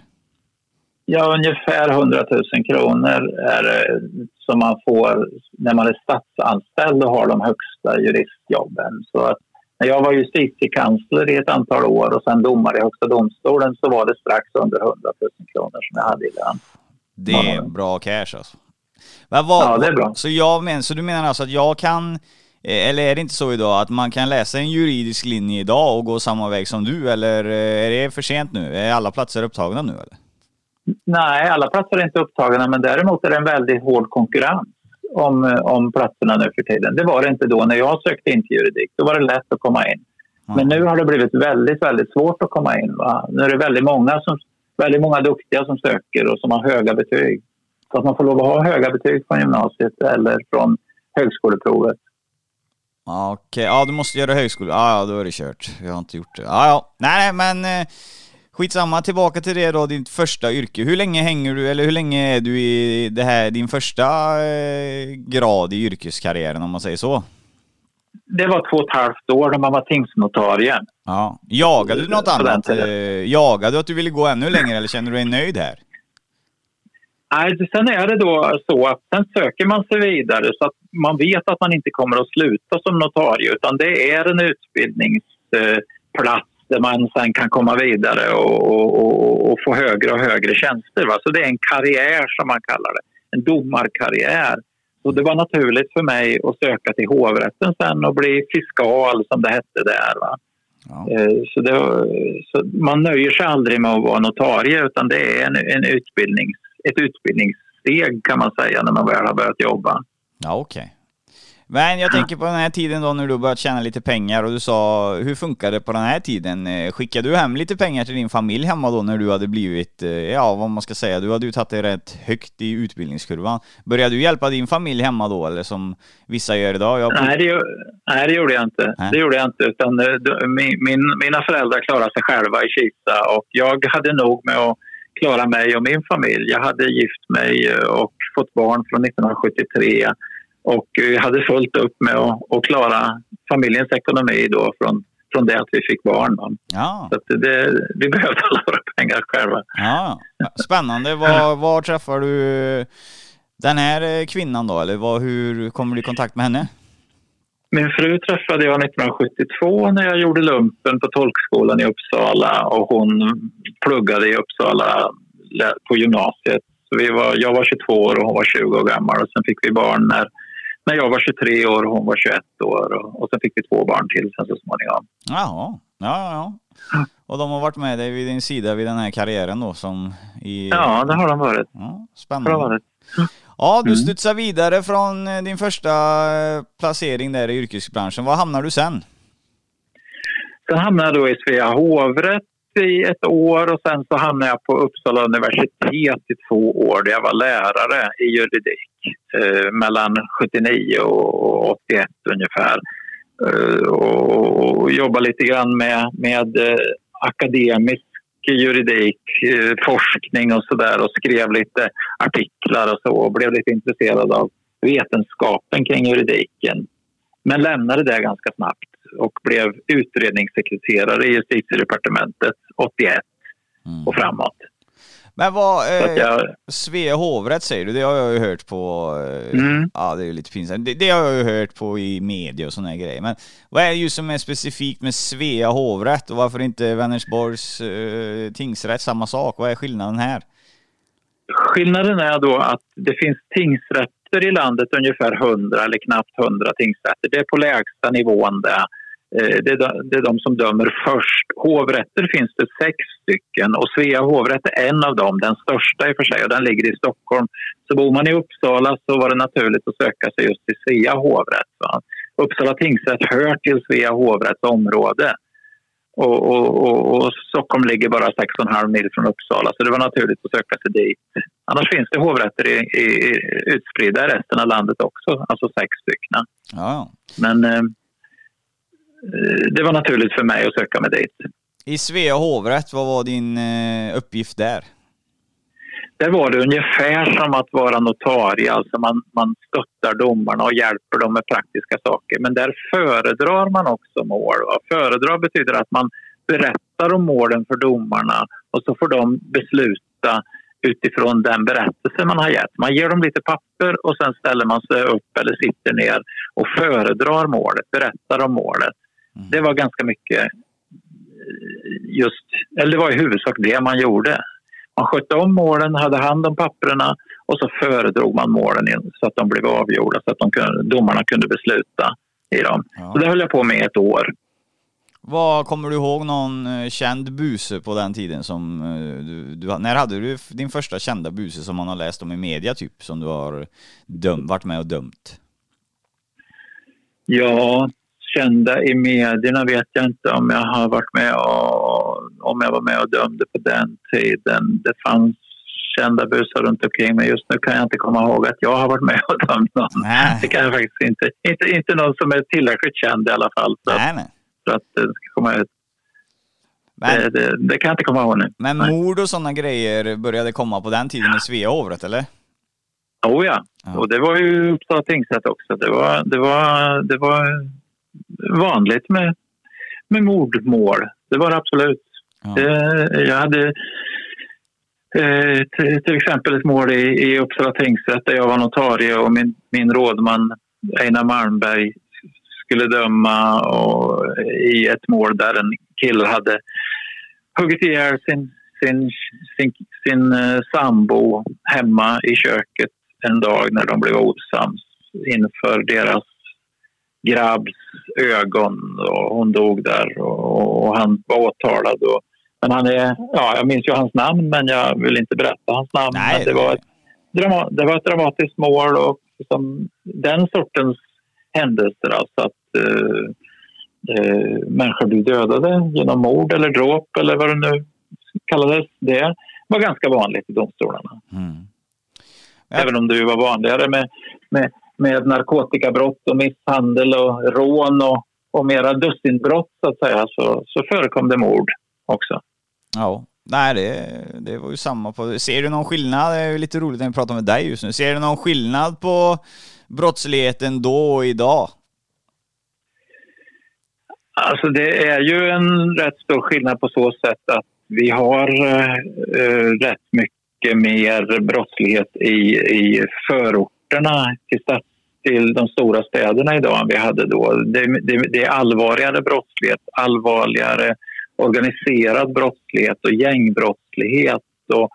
Ja, ungefär 100 000 kronor är det som man får när man är statsanställd och har de högsta juristjobben. Så att när jag var justitiekansler i ett antal år och sen domare i Högsta domstolen så var det strax under 100 000 kronor som jag hade i lön. Det är bra cash alltså. Men vad, Ja, det är bra. Så, jag men, så du menar alltså att jag kan, eh, eller är det inte så idag att man kan läsa en juridisk linje idag och gå samma väg som du eller eh, är det för sent nu? Är alla platser upptagna nu eller? Nej, alla platser är inte upptagna men däremot är det en väldigt hård konkurrens om, om platserna nu för tiden. Det var det inte då när jag sökte in till juridik. Då var det lätt att komma in. Men nu har det blivit väldigt, väldigt svårt att komma in. Va? Nu är det väldigt många, som, väldigt många duktiga som söker och som har höga betyg. Så att man får lov att ha höga betyg från gymnasiet eller från högskoleprovet. Okej, Okej, ja du måste göra högskola. Ja, ja, då är det kört. Jag har inte gjort det. Ja, ja. Nej, nej, men eh, skitsamma. Tillbaka till det då, ditt första yrke. Hur länge hänger du, eller hur länge är du i det här, din första eh, grad i yrkeskarriären om man säger så? Det var två och ett halvt år när man var tingsnotarie. Ja. Jagade du något annat? Eh, Jagade du att du ville gå ännu längre eller känner du dig nöjd här? Nej, sen är det då så att sen söker man sig vidare så att man vet att man inte kommer att sluta som notarie utan det är en utbildningsplats där man sen kan komma vidare och, och, och, och få högre och högre tjänster. Va? Så det är en karriär som man kallar det, en domarkarriär. Och det var naturligt för mig att söka till hovrätten sen och bli fiskal som det hette där. Ja. Eh, Så, det, så man nöjer sig aldrig med att vara notarie utan det är en, en utbildnings, ett utbildningssteg kan man säga när man väl har börjat jobba. Ja, okej. Men jag tänker på den här tiden då när du börjat tjäna lite pengar och du sa, hur funkar det på den här tiden? Eh, Skickade du hem lite pengar till din familj hemma då när du hade blivit, eh, ja vad man ska säga, du hade ju tagit dig rätt högt i utbildningskurvan. Började du hjälpa din familj hemma då eller som vissa gör idag? Jag, Nej, det, nej, det gjorde jag inte. Nej. Det gjorde jag inte utan eh, min, min, mina föräldrar klarade sig själva i Kista och jag hade nog med att klara mig och min familj. Jag hade gift mig och fått barn från 1973 och eh, hade fullt upp med att, att klara familjens ekonomi då från, från det att vi fick barn. ja, Så det, vi behövde alla våra pengar själva. ja, spännande. Var, var träffar du den här kvinnan då? Eller vad, hur kommer du i kontakt med henne? Min fru träffade jag 1972 när jag gjorde lumpen på tolkskolan i Uppsala och hon pluggade i Uppsala på gymnasiet. Så vi var, jag var 22 år och hon var 20 år gammal och sen fick vi barn när, när jag var 23 år och hon var 21 år och, och sen fick vi två barn till sen så småningom. Jaha, ja, ja, ja. Och de har varit med dig vid din sida vid den här karriären då som i... Ja, det har de varit. Ja, Det har de spännande. varit. Ja, du Mm. studsar vidare från eh, din första eh, placering där i yrkesbranschen. Var hamnar du sen? Sen hamnade jag då i Svea hovrätt i ett år och sen så hamnade jag på Uppsala universitet i två år där jag var lärare i juridik mellan 79 och 81 ungefär. Eh, och, jobbade lite grann med, med eh, akademisk juridik, eh, forskning och sådär och skrev lite artiklar och så och blev lite intresserad av vetenskapen kring juridiken. Men lämnade det ganska snabbt och blev utredningssekreterare i justitiedepartementet 81 Mm. och framåt. Men vad, eh, jag, Svea hovrätt säger du, det har jag ju hört på, eh, Mm. ja det är ju lite pinsamt, det, det har jag ju hört på i media och här grejer. Men vad är det ju som är specifikt med Svea hovrätt och varför inte Vänersborgs eh, tingsrätt samma sak? Vad är skillnaden här? skillnaden är då att det finns tingsrätter i landet, ungefär 100 eller knappt 100 tingsrätter. Det är på lägsta nivån det. Eh, Det är, de, det är de som dömer först. Hovrätter finns det sex stycken och Svea hovrätt är en av dem, den största i och för sig och den ligger i Stockholm. Så bor man i Uppsala så var det naturligt att söka sig just till Svea hovrätt. Va? Uppsala tingsrätt hör till Svea hovrätts område. Och, och, och, och Stockholm ligger bara 6,5 mil från Uppsala så det var naturligt att söka sig dit. Annars finns det hovrätter i, i, utspridda i resten av landet också, alltså sex stycken. Ja. Men eh, det var naturligt för mig att söka mig dit. I Svea hovrätt, vad var din eh, uppgift där? Där var det ungefär som att vara notarie, alltså man, man stöttar domarna och hjälper dem med praktiska saker. Men där föredrar man också mål. Va? Föredrar betyder att man berättar om målen för domarna och så får de besluta utifrån den berättelse man har gett. Man ger dem lite papper och sen ställer man sig upp eller sitter ner och föredrar målet, berättar om målet. Det var ganska mycket eh, just, eller det var i huvudsak det man gjorde. Man skötte om målen, hade hand om papperna och så föredrog man målen in, så att de blev avgjorda så att de kunde, domarna kunde besluta i dem. Ja. Så det höll jag på med ett år. Vad Kommer du ihåg någon eh, känd buse på den tiden som eh, du, du... När hade du din första kända buse som man har läst om i media typ, som du har döm, varit med och dömt? Ja, kända i medierna vet jag inte om jag har varit med och om jag var med och dömde på den tiden. Det fanns kända busar runt omkring men just nu kan jag inte komma ihåg att jag har varit med och dömt någon. Nej, Det kan jag faktiskt inte. Inte, inte någon som är tillräckligt känd i alla fall så, att, nej, nej. så att det ska komma ut. Men, Det, det, det kan jag inte komma ihåg nu. men mord och sådana grejer började komma på den tiden i Svea hovrätt, eller? Oh ja. Ja. och det var ju Uppsala tingsrätt också. Det var, det var, det var vanligt med, med mordmål. Det var det absolut. Ja. Det, jag hade eh, till, till exempel ett mål i, i Uppsala tingsrätt där jag var notarie och min, min rådman Einar Malmberg skulle döma och, i ett mål där en kille hade huggit ihjäl sin, sin, sin, sin eh, sambo hemma i köket en dag när de blev osams inför deras grabbs ögon och hon dog där och, och han var åtalad. Och, men han är, ja, jag minns ju hans namn men jag vill inte berätta hans namn. Nej, men det, var ett, drama, det var ett dramatiskt mål och som, den sortens händelser alltså att eh, eh, människor blir dödade genom mord eller dråp eller vad det nu kallades. Det var ganska vanligt i domstolarna. Mm. Ja. Även om det var vanligare med, med, med narkotikabrott och misshandel och rån och, och mera dussinbrott så att säga så, så förekom det mord också. Ja, nej det, det var ju samma på... Ser du någon skillnad? Det är lite roligt när vi pratar med dig just nu. Ser du någon skillnad på brottsligheten då och idag? Alltså det är ju en rätt stor skillnad på så sätt att vi har eh, rätt mycket mer brottslighet i, i förorterna till, stads, till de stora städerna idag än vi hade då. Det, det, det är allvarligare brottslighet, allvarligare organiserad brottslighet och gängbrottslighet och,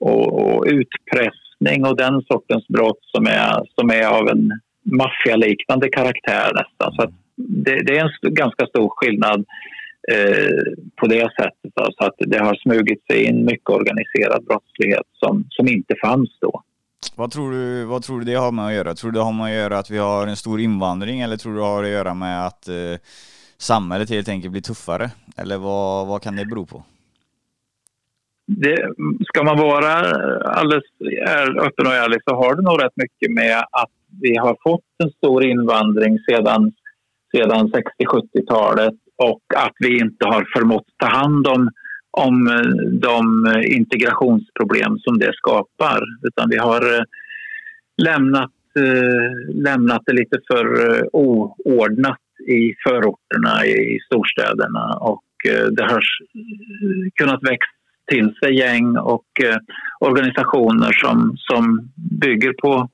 och, och utpressning och den sortens brott som är, som är av en maffialiknande karaktär nästan. Så att det, det är en st- ganska stor skillnad eh, på det sättet. Alltså att det har smugit sig in mycket organiserad brottslighet som, som inte fanns då. Vad tror, du, vad tror du det har med att göra? Tror du det har med att göra att vi har en stor invandring eller tror du det har att göra med att eh, samhället helt enkelt blir tuffare? Eller vad, vad kan det bero på? Det, ska man vara alldeles är- öppen och ärlig så har det nog rätt mycket med att vi har fått en stor invandring sedan, sedan 60-70-talet och att vi inte har förmått ta hand om, om eh, de eh, integrationsproblem som det skapar. Utan vi har eh, lämnat, lämnat det lite för oordnat i förorterna i storstäderna och det har kunnat växa till sig gäng och organisationer som, som bygger på,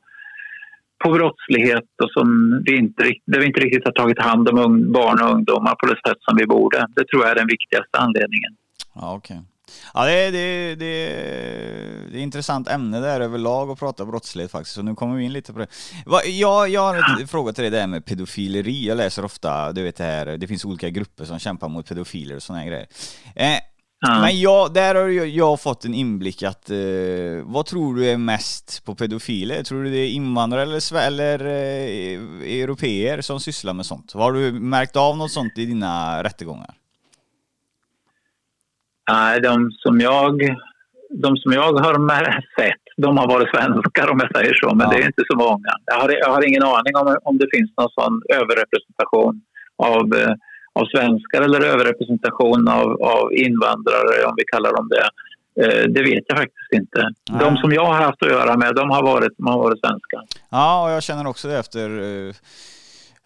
på brottslighet och som vi inte, där vi inte riktigt har tagit hand om barn och ungdomar på det sätt som vi borde. Det tror jag är den viktigaste anledningen. Ja, okay. Ja, det är, det, det, det är intressant ämne där överlag att prata brottslighet faktiskt, så nu kommer vi in lite på det. Jag, jag har en fråga till dig, det här med pedofileri. Jag läser ofta, du vet det här, det finns olika grupper som kämpar mot pedofiler och sådana grejer. Eh, Ja. Men jag, där har jag, jag fått en inblick att, eh, vad tror du är mest på pedofiler? Tror du det är invandrare eller, eller eh, europeer som sysslar med sånt? Har du märkt av något sånt i dina rättegångar? Nej, de som jag, de som jag har sett, de har varit svenskar om jag säger så, men ja. det är inte så många. Jag har, jag har ingen aning om, om det finns någon sån överrepresentation av, eh, av svenskar eller överrepresentation av, av invandrare, om vi kallar dem det. Eh, det vet jag faktiskt inte. Ja. De som jag har haft att göra med, de har varit, de har varit svenskar. Ja, och jag känner också det efter eh,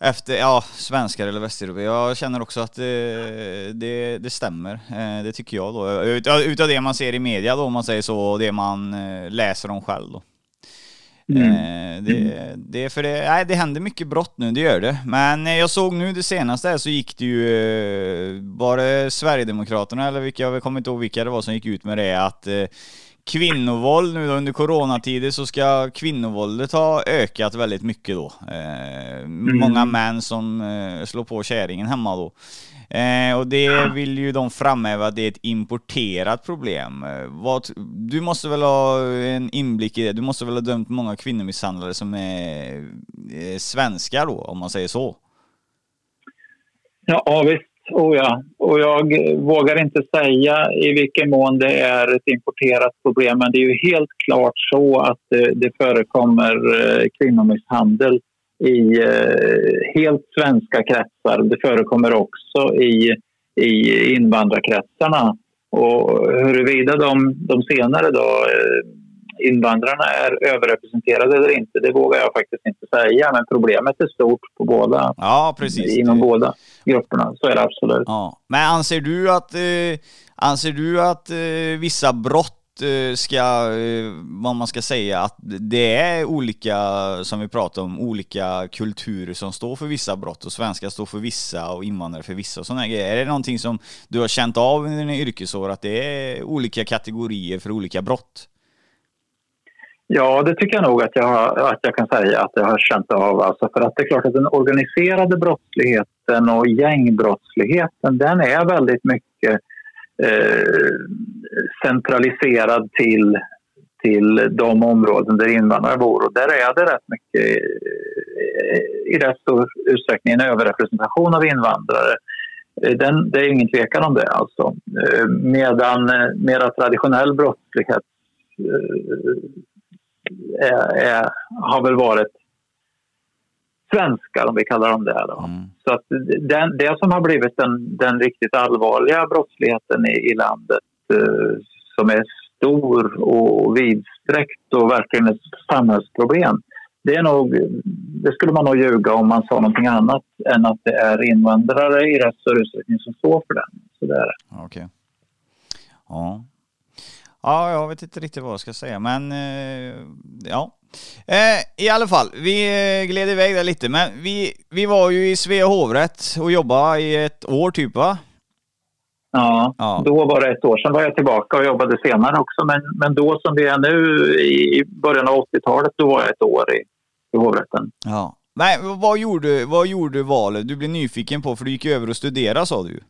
efter, ja, svenskar eller västeuropéer. Jag känner också att det, det, det, stämmer. Eh, det tycker jag då. utav det man ser i media då, om man säger så, och det man eh, läser om själv då. Mm. Eh, det, det, för det, nej, det händer mycket brott nu, det gör det. Men jag såg nu det senaste så gick det ju, bara Sverigedemokraterna eller vilka, jag kommer inte ihåg vilka det var som gick ut med det, att kvinnovåld nu då under coronatider så ska kvinnovåldet ha ökat väldigt mycket då. Eh, mm. Många män som eh, slår på kärringen hemma då. Eh, och det vill ju de framhäva att det är ett importerat problem. Eh, vad, du måste väl ha en inblick i det? Du måste väl ha dömt många kvinnomisshandlare som är eh, svenskar då, om man säger så? Ja, visst. Oh ja. Och jag vågar inte säga i vilken mån det är ett importerat problem men det är ju helt klart så att det, det förekommer eh, kvinnomisshandel i eh, helt svenska kretsar. Det förekommer också i, i invandrarkretsarna. Och huruvida de, de senare då, eh, invandrarna är överrepresenterade eller inte, det vågar jag faktiskt inte säga. Men problemet är stort på båda, ja, precis. inom båda grupperna. Så är det absolut. Ja. Men anser du att, eh, anser du att eh, vissa brott eh, ska, eh, vad man ska säga, att det är olika, som vi pratar om, olika kulturer som står för vissa brott och svenskar står för vissa och invandrare för vissa och sådana grejer. Är det någonting som du har känt av under dina yrkesår, att det är olika kategorier för olika brott? Ja, det tycker jag nog att jag, att jag kan säga att jag har känt av. Alltså för att det är klart att den organiserade brottsligheten och gängbrottsligheten den är väldigt mycket eh, centraliserad till, till de områden där invandrare bor. Och där är det rätt mycket, eh, i rätt stor utsträckning, en överrepresentation av invandrare. Eh, den, det är ingen tvekan om det. Alltså. Eh, medan mera traditionell brottslighet är, är, har väl varit svenskar, om vi kallar dem det. Då. Mm. Så att den, det som har blivit den, den riktigt allvarliga brottsligheten i, i landet eh, som är stor och vidsträckt och verkligen ett samhällsproblem det, är nog, det skulle man nog ljuga om man sa någonting annat än att det är invandrare i rätt större utsträckning som står för den. Så det är det. Okay. Ja. Ja, jag vet inte riktigt vad jag ska säga, men eh, ja. Eh, I alla fall, vi eh, gled iväg där lite, men vi, vi var ju i Svea hovrätt och jobbade i ett år typ va? Ja, ja, då var det ett år. Sen var jag tillbaka och jobbade senare också. Men, men då som vi är nu i början av 80-talet, då var jag ett år i, i hovrätten. Ja. Men vad gjorde, vad gjorde valet? Du blev nyfiken på, för du gick över och studerade sa du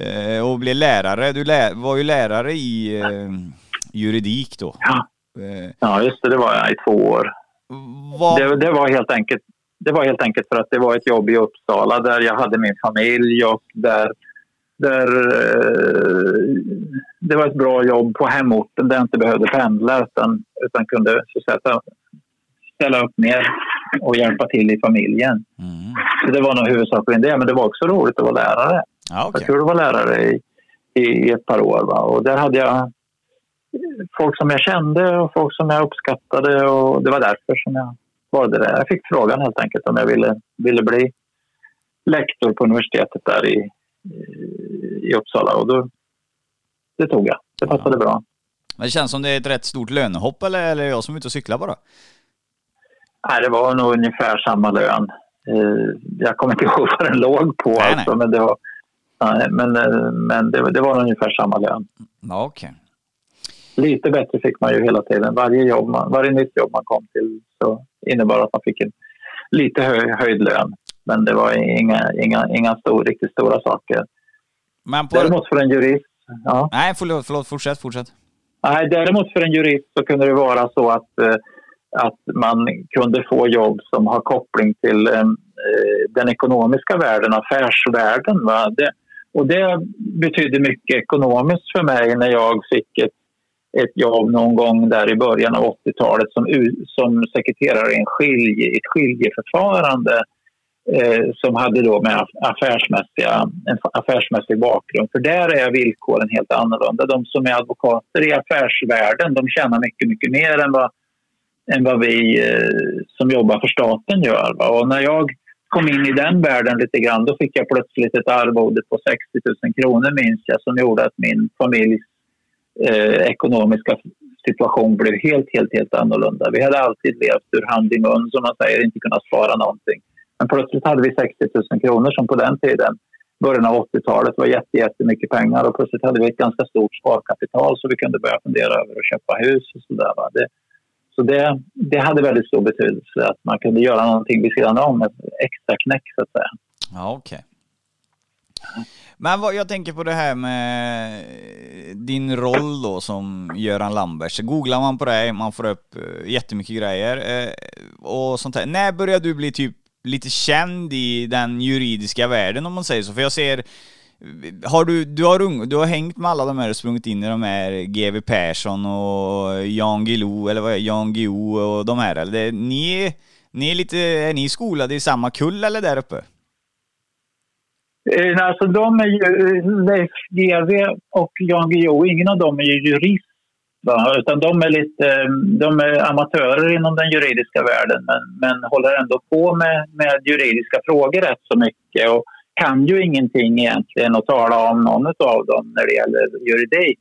eh, och blev lärare. Du lä var ju lärare i eh, juridik då. Ja. Eh. ja, just det. Det var jag i två år. Vad... Det, det, var helt enkelt, det var helt enkelt för att det var ett jobb i Uppsala där jag hade min familj och där, där eh, det var ett bra jobb på hemorten där jag inte behövde pendla utan, utan kunde så säga, ställa upp mer och hjälpa till i familjen. Mm. Så det var nog huvudsakligen det, men det var också roligt att vara lärare. Ja, okay. Jag tror det var lärare i, i ett par år. Va? Och där hade jag folk som jag kände och folk som jag uppskattade och det var därför som jag valde det. Jag fick frågan helt enkelt om jag ville, ville bli lektor på universitetet där i, i Uppsala och då, det tog jag. Det passade bra. Men det känns som det är ett rätt stort lönehopp eller, eller är jag som är ute och cyklar bara? Nej, det var nog ungefär samma lön. Eh, jag kommer inte ihåg vad den låg på, Nej, alltså, nej. men, det var, nej, men, eh, men det, det var ungefär samma lön. Okej. Lite bättre fick man ju hela tiden. Varje, jobb man, varje nytt jobb man kom till så innebar att man fick en lite hö, höjd lön. Men det var inga, inga, inga stor, riktigt stora saker. Men på... Däremot för en jurist, ja. Nej, förlåt, förlåt, fortsätt, fortsätt. Nej, däremot för en jurist så kunde det vara så att, eh, att man kunde få jobb som har koppling till eh, den ekonomiska världen, affärsvärlden. Va? Det, och det betydde mycket ekonomiskt för mig när jag fick ett, ett jobb någon gång där i början av 80-talet som, som sekreterare i en skilje, ett skiljeförfarande eh, som hade då med affärsmässiga, en affärsmässig bakgrund. För där är villkoren helt annorlunda. De som är advokater i affärsvärlden de tjänar mycket, mycket mer än vad, än vad vi eh, som jobbar för staten gör. Va? Och när jag kom in i den världen lite grann då fick jag plötsligt ett arvode på 60 000 kronor minns jag som gjorde att min familjs eh, ekonomiska situation blev helt, helt, helt annorlunda. Vi hade alltid levt ur hand i mun, som man säger, inte kunnat spara någonting. Men plötsligt hade vi 60 000 kronor som på den tiden, början av 80-talet, var jätte, jättemycket pengar och plötsligt hade vi ett ganska stort sparkapital så vi kunde börja fundera över att köpa hus och sådär. Det, så det, det hade väldigt stor betydelse att man kunde göra någonting vid sidan om, ett extra knäck så att säga. Ja, okej. Men vad, jag tänker på det här med din roll då som Göran Lambert. Så googlar man på dig, man får upp eh, jättemycket grejer eh, och sånt här. När började du bli typ lite känd i den juridiska världen om man säger så? För jag ser har du, du, har, du har hängt med alla de här och sprungit in i de här GW Persson och Jan Guillou, eller vad är Jan Guillou och de här eller? Det, ni, ni är lite, är ni skolade i samma kull eller där uppe? Eh, alltså de är ju, eh, Leif GW och Jan Guillou, ingen av dem är ju jurist. Va? Utan de är, lite, eh, de är amatörer inom den juridiska världen men, men håller ändå på med, med juridiska frågor rätt så mycket och kan ju ingenting egentligen att tala om någon av dem när det gäller juridik.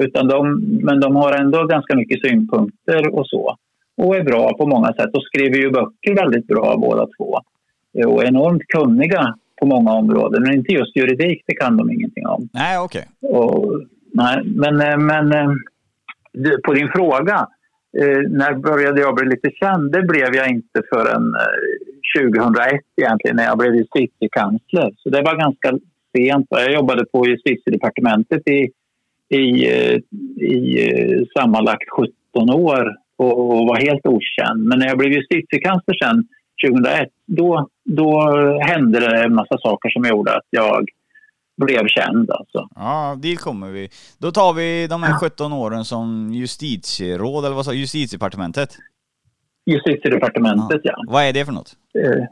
Utan de, men de har ändå ganska mycket synpunkter och så. Och är bra på många sätt och skriver ju böcker väldigt bra båda två. Och är enormt kunniga på många områden. Men inte just juridik, det kan de ingenting om. Nej, okej. Och, nej, men eh, men eh, på din fråga, Eh, när började jag bli lite känd? Det blev jag inte förrän eh, 2001 egentligen, när jag blev justitiekansler. Så det var ganska sent. Jag jobbade på justitiedepartementet i, i, eh, i eh, sammanlagt 17 år och och var helt okänd. Men när jag blev justitiekansler sen 2001, då, då hände det en massa saker som gjorde att jag blev känd. Alltså. Ja, dit kommer vi. Då tar vi de här 17 åren som justitieråd, eller vad sa Justitiedepartementet? Justitiedepartementet, ja. Vad är det för något? Eh,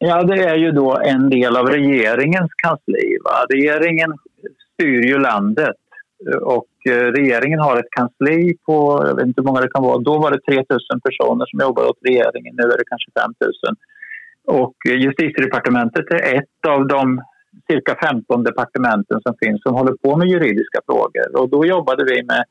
Ja, det är ju då en del av regeringens kansli. Va? Regeringen styr ju landet Eh, och eh, regeringen har ett kansli på, jag vet inte hur många det kan vara, då var det 3 000 personer som jobbade åt regeringen, nu är det kanske 5 000. Och justitiedepartementet är ett av de cirka 15 departementen som finns som håller på med juridiska frågor. Och då jobbade vi med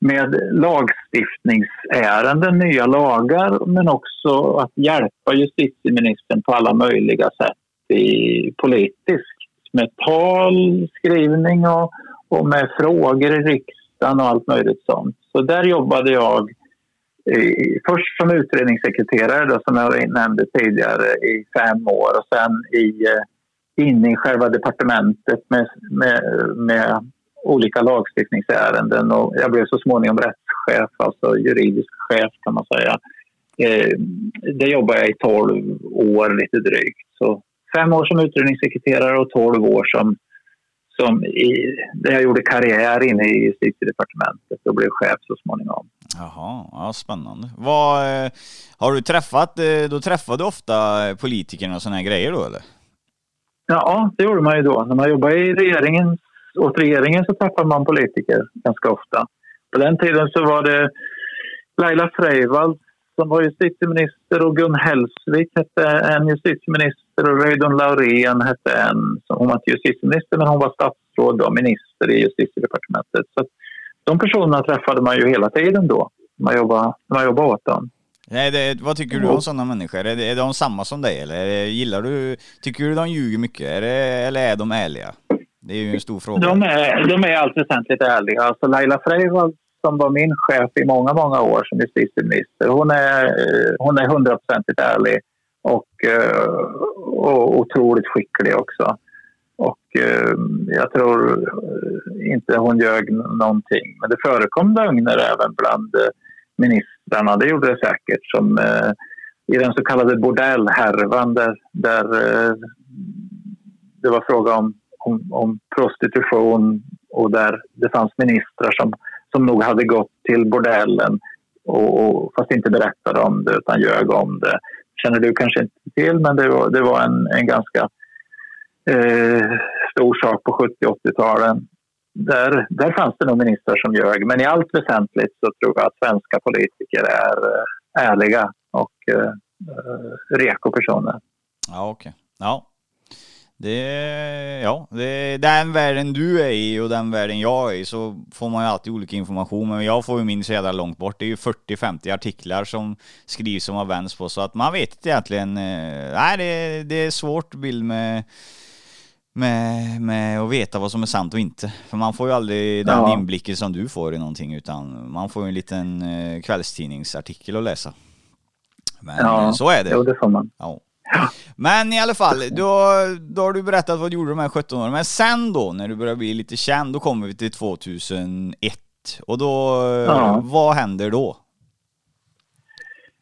med lagstiftningsärenden, nya lagar men också att hjälpa justitieministern på alla möjliga sätt i, politiskt. Med tal, skrivning och, och med frågor i riksdagen och allt möjligt sånt. Så där jobbade jag först som utredningssekreterare då, som jag nämnde tidigare i fem år och sen i, eh, inne i själva departementet med, med, med olika lagstiftningsärenden och jag blev så småningom rättschef, alltså juridisk chef kan man säga. Eh, det jobbade jag i 12 år lite drygt. Så fem år som utredningssekreterare och 12 år som, som i, där jag gjorde karriär inne i justitiedepartementet och blev chef så småningom. Jaha, ja, spännande. Vad, eh, har du träffat, eh, då träffar du ofta politikerna och sådana här grejer då eller? Ja, det gjorde man ju då. När man jobbade i regeringen, åt regeringen så träffade man politiker ganska ofta. På den tiden så var det Laila Freivalds som var justitieminister och Gun Hellsvik hette en justitieminister och Reidun Laurén hette en. Hon var inte justitieminister men hon var statsråd och minister i justitiedepartementet. Så de personerna träffade man ju hela tiden då, när man jobbade, när man jobbade åt dem. Nej, det, vad tycker du om sådana människor? Är, är de samma som dig eller gillar du, tycker du de ljuger mycket är det, eller är de ärliga? Det är ju en stor fråga. De är, de är allt väsentligt ärliga. Alltså Laila Freivalds som var min chef i många, många år som justitieminister, hon är, hon är hundraprocentigt ärlig och, och otroligt skicklig också. Och eh, jag tror inte hon ljög någonting. Men det förekom lögner även bland eh, ministrarna, det gjorde det säkert. Som eh, i den så kallade bordellhärvan där, där eh, det var fråga om, om, om, prostitution och där det fanns ministrar som, som nog hade gått till bordellen och, och, fast inte berättade om det utan ljög om det. känner du kanske inte till, men det var, det var en, en ganska eh, stor sak på 70 80-talen. Där, där fanns det nog ministrar som ljög, men i allt väsentligt så tror jag att svenska politiker är eh, ärliga och eh, eh, reko personer. Ja, okej. Okay. Ja. Det, ja, det, den världen du är i och den världen jag är i så får man ju alltid olika information, men jag får ju min så jävla långt bort. Det är ju 40-50 artiklar som skrivs som har vänts på, så att man vet inte egentligen. Eh, nej, det, det är svårt bild med med, med att veta vad som är sant och inte. För man får ju aldrig den ja. inblicken som du får i någonting utan man får ju en liten eh, kvällstidningsartikel att läsa. Men ja, eh, så är det. Jo, det får man. Ja. Men i alla fall, då, då har du berättat vad du gjorde de här 17 åren. Men sen då, när du börjar bli lite känd, då kommer vi till 2001. Och då, ja. vad händer då?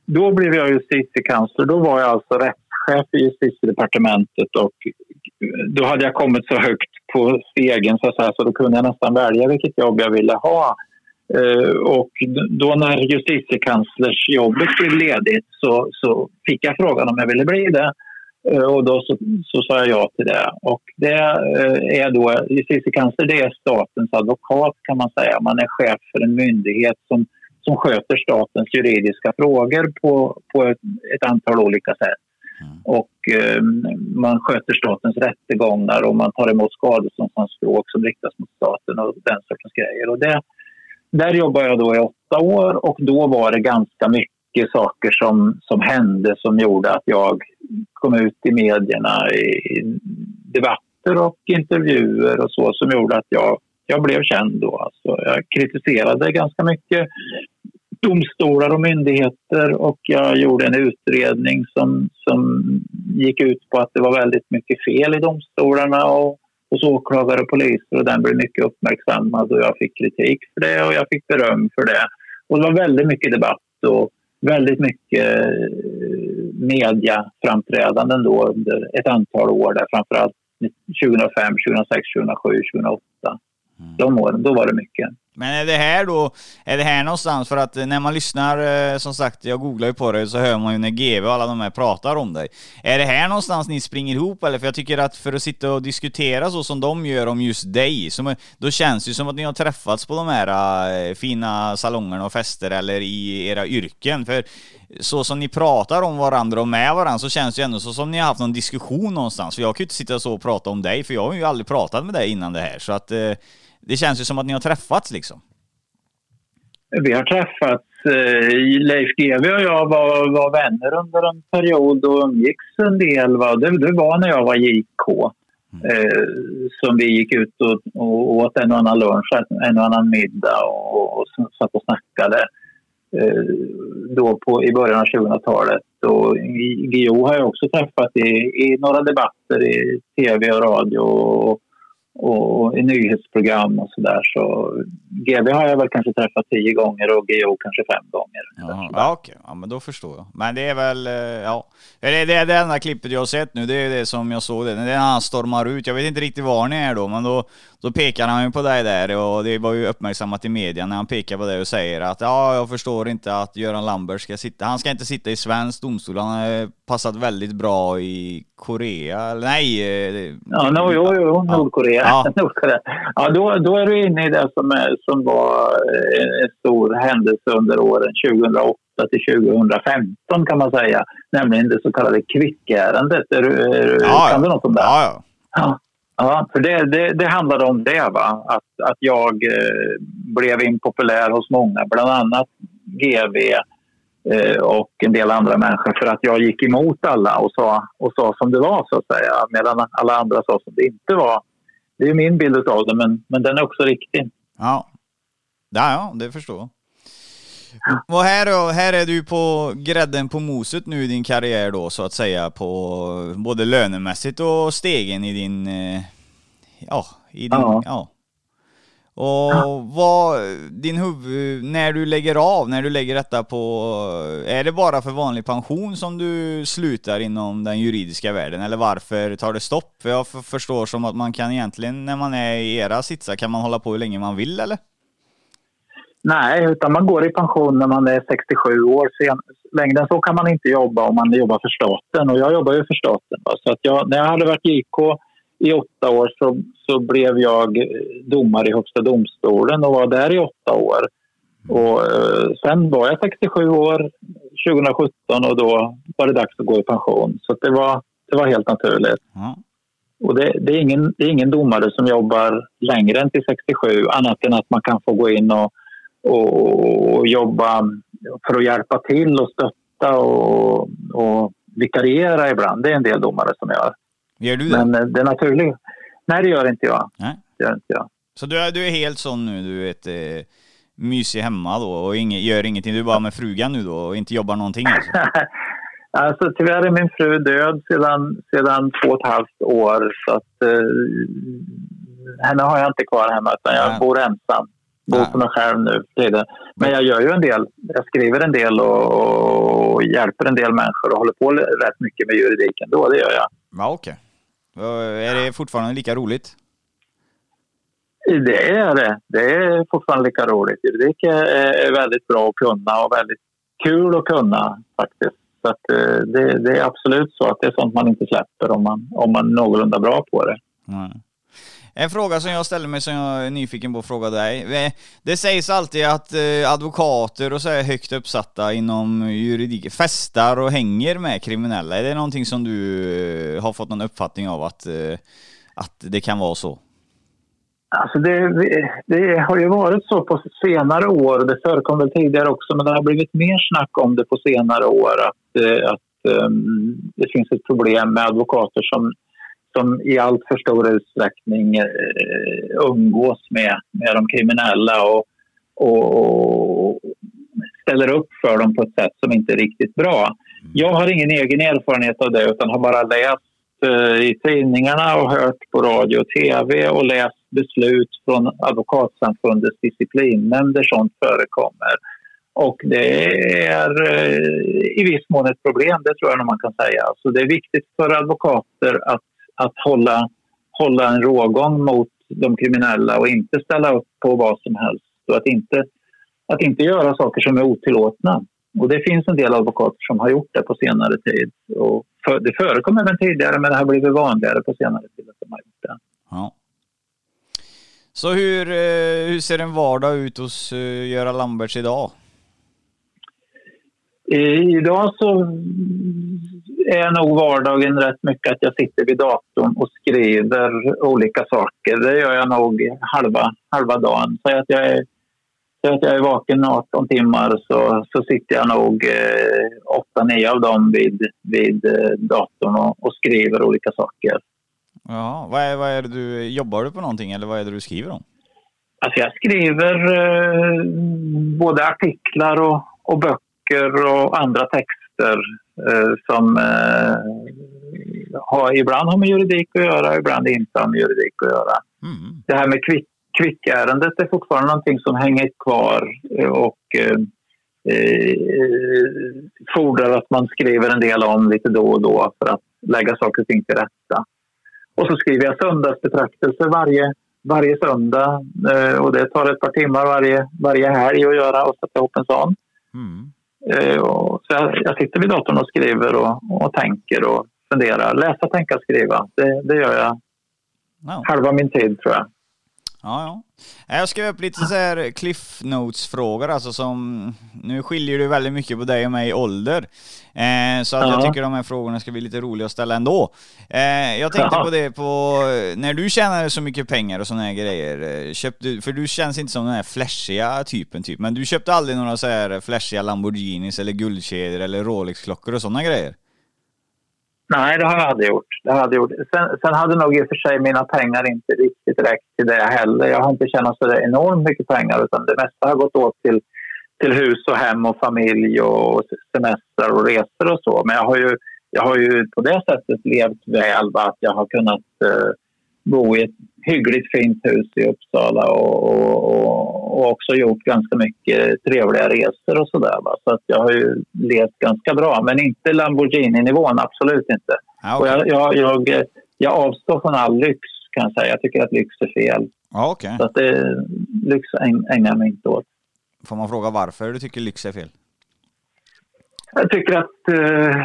Då blev jag justitiekansler. Då var jag alltså rättschef i justitiedepartementet och då hade jag kommit så högt på stegen så, att så då kunde jag nästan välja vilket jobb jag ville ha. Eh, och då när justitiekanslersjobbet blev ledigt så, så fick jag frågan om jag ville bli det. Eh, och då så, så sa jag ja till det. Och det eh, är då, justitiekansler det är statens advokat kan man säga. Man är chef för en myndighet som, som sköter statens juridiska frågor på, på ett, ett antal olika sätt. Mm. Och eh, man sköter statens rättegångar och man tar emot skadeståndsanspråk som riktas mot staten och den sortens grejer. Och det, där jobbade jag då i åtta år och då var det ganska mycket saker som, som hände som gjorde att jag kom ut i medierna i debatter och intervjuer och så som gjorde att jag, jag blev känd då. Alltså jag kritiserade ganska mycket domstolar och myndigheter och jag gjorde en utredning som, som gick ut på att det var väldigt mycket fel i domstolarna och hos åklagare och poliser och den blev mycket uppmärksammad och jag fick kritik för det och jag fick beröm för det. Och det var väldigt mycket debatt och väldigt mycket eh, mediaframträdanden då under ett antal år där framförallt 2005, 2006, 2007, 2008. Mm. De åren, då var det mycket. Men är det här då, är det här någonstans för att när man lyssnar, eh, som sagt, jag googlar ju på det så hör man ju när GV och alla de här pratar om dig. Är det här någonstans ni springer ihop eller? För jag tycker att för att sitta och diskutera så som de gör om just dig, så, då känns det ju som att ni har träffats på de här eh, fina salongerna och fester eller i era yrken. För så som ni pratar om varandra och med varandra så känns det ju ändå så som ni har haft någon diskussion någonstans. För jag kan ju inte sitta så och prata om dig, för jag har ju aldrig pratat med dig innan det här. Så att eh, det känns ju som att ni har träffats liksom. Vi har träffats. Eh, Leif GW och jag var, var vänner under en period och umgicks en del. Va? Det, det var när jag var JK. Eh, som vi gick ut och, och åt en och annan lunch, en och annan middag och, och satt och snackade. Eh, då på, i början av 2000-talet. Och har jag också träffat i, i några debatter i tv och radio och, och i nyhetsprogram och sådär. Så GB har jag väl kanske träffat tio gånger och GO kanske fem gånger. Ja, ja okej, ja, men då förstår jag. Men det är väl, eh, ja, det det, det enda klippet jag har sett nu, det är det som jag såg det. Det är när han stormar ut, jag vet inte riktigt var ni är då, men då, då pekar han ju på dig där och det var ju uppmärksammat i media när han pekar på dig och säger att ja, jag förstår inte att Göran Lambert ska sitta, han ska inte sitta i svensk domstol, han är passat väldigt bra i Korea, nej? Eh, ja, no, jo, jo, Nordkorea. Ja. Nordkorea. Ja, då, då är du inne i det som, är, som var eh, en stor händelse under åren 2008 till 2015 kan man säga, nämligen det så kallade kvickärendet. Är är, ja, kan du något om det? Ja, ja. ja. För det, det, det handlade om det, va? Att, att jag eh, blev impopulär hos många, bland annat GV och en del andra människor för att jag gick emot alla och sa, och sa som det var, så att säga, medan alla andra sa som det inte var. Det är min bild av det, men, men den är också riktig. Ja, ja, ja det förstår jag. Och här, då, här är du på grädden på moset nu i din karriär då så att säga på både lönemässigt och stegen i din, eh, ja, i din, ja. ja. Och vad, din huvud, när du lägger av, när du lägger detta på, är det bara för vanlig pension som du slutar inom den juridiska världen eller varför tar det stopp? För jag förstår som att man kan egentligen, när man är i era sitsar, kan man hålla på hur länge man vill eller? Nej, utan man går i pension när man är 67 år. Sen, längre än så kan man inte jobba om man jobbar för staten. Och jag jobbar ju för staten. Va? Så att jag, när jag hade varit JK i åtta år så, så blev jag domare i Högsta domstolen och var där i åtta år. Och, eh, sen var jag 67 år 2017 och då var det dags att gå i pension. Så det, var, det var helt naturligt. Mm. Och det, det, är ingen, det är ingen domare som jobbar längre än till 67 annat än att man kan få gå in och och, jobba för att hjälpa till och stötta och, och vikariera ibland. Det är en del domare som gör. Gör du det? Men eh, det är naturligt. Nej, det gör inte jag. Nej. Det gör inte jag. Så du är, du är helt sån nu, du vet, eh, mysig hemma då och inge, gör ingenting, du är bara med frugan nu då och inte jobbar någonting alltså? alltså tyvärr är min fru död sedan, sedan två och ett halvt år så att eh, henne har jag inte kvar hemma utan jag ja. bor ensam bor på mig själv nu Men jag gör ju en del. Jag skriver en del och, och hjälper en del människor och håller på rätt mycket med juridiken. Då, det gör jag. Ja, okej. Okay. Är det fortfarande lika roligt? Det är det. Det är fortfarande lika roligt. Juridik är, väldigt bra att kunna och väldigt kul att kunna faktiskt. Så eh, det, det, är absolut så att det är sånt man inte släpper om man, om man är någorlunda bra på det. Mm. En fråga som jag ställer mig som jag är nyfiken på att fråga dig. Eh, det sägs alltid att eh, advokater och så är högt uppsatta inom juridik festar och hänger med kriminella. Är det någonting som du eh, har fått någon uppfattning av att, att det kan vara så? Alltså det, det, har ju varit så på senare år, det förekom väl tidigare också, men det har blivit mer snack om det på senare år att, att um, det finns ett problem med advokater som som i allt för stor utsträckning eh, umgås med, med de kriminella och, och, ställer upp för dem på ett sätt som inte är riktigt bra. Jag har ingen egen erfarenhet av det utan har bara läst eh, i tidningarna och hört på radio och tv och läst beslut från Advokatsamfundets disciplinnämnd där sånt förekommer. Och det är eh, i viss mån ett problem, det tror jag nog man kan säga. Så det är viktigt för advokater att att hålla, hålla en rågång mot de kriminella och inte ställa upp på vad som helst. Och att inte, att inte göra saker som är otillåtna. Och det finns en del advokater som har gjort det på senare tid. Och för, det förekom även tidigare men det har blivit vanligare på senare tid att de har gjort det. Ja. Så hur, eh, hur ser en vardag ut hos eh, Göran Lamberts idag? Idag så är nog vardagen rätt mycket att jag sitter vid datorn och skriver olika saker. Det gör jag nog halva, halva dagen. Säg att jag är, säg att jag är vaken 18 timmar så, så sitter jag nog eh, 8-9 av dem vid, vid eh, datorn och, och, skriver olika saker. Ja, vad är, vad är det du, jobbar du på någonting eller vad är det du skriver om? Alltså jag skriver eh, både artiklar och, och böcker och andra texter Eh, som eh, har, ibland har med juridik att göra, ibland inte har med juridik att göra. Mm. Det här med kvick, kvickärendet är fortfarande någonting som hänger kvar eh, och eh, fordrar att man skriver en del om lite då och då för att lägga saker och ting till rätta. Och så skriver jag söndagsbetraktelser varje, varje söndag eh, och det tar ett par timmar varje, varje helg att göra och sätta ihop en sån. Mm. Eh, så jag, jag sitter vid datorn och skriver och, och tänker och funderar. Läsa, tänka, skriva. Det, det gör jag wow. halva min tid tror jag. Ja, ja. Jag skrev upp lite så här cliff notes-frågor, alltså som... Nu skiljer det väldigt mycket på dig och mig i ålder. Eh, så att ja. jag tycker de här frågorna ska bli lite roliga att ställa ändå. Eh, jag tänkte ja. på det på... När du tjänade så mycket pengar och sådana här grejer, eh, köpte, för du känns inte som den här flashiga typen typ, men du köpte aldrig några så här flashiga Lamborghinis eller guldkedjor eller Rolex-klockor och sådana grejer? Nej, det har jag aldrig gjort. Det har jag gjort. Sen, sen hade nog i och för sig mina pengar inte riktigt räckt till det heller. Jag har inte tjänat så enormt mycket pengar utan det mesta har gått åt till, till hus och hem och familj och semestrar och resor och så. Men jag har ju, jag har ju på det sättet levt väl. Att jag har kunnat eh, bo i ett hyggligt fint hus i Uppsala och, och, och också gjort ganska mycket trevliga resor och sådär. Så att jag har ju levt ganska bra, men inte Lamborghini-nivån, absolut inte. Ah, okay. och jag, jag, jag, jag, avstår från all lyx kan jag säga. Jag tycker att lyx är fel. Ah, okay. Så att det, lyx ägnar jag mig inte åt. Får man fråga varför du tycker lyx är fel? Jag tycker att eh,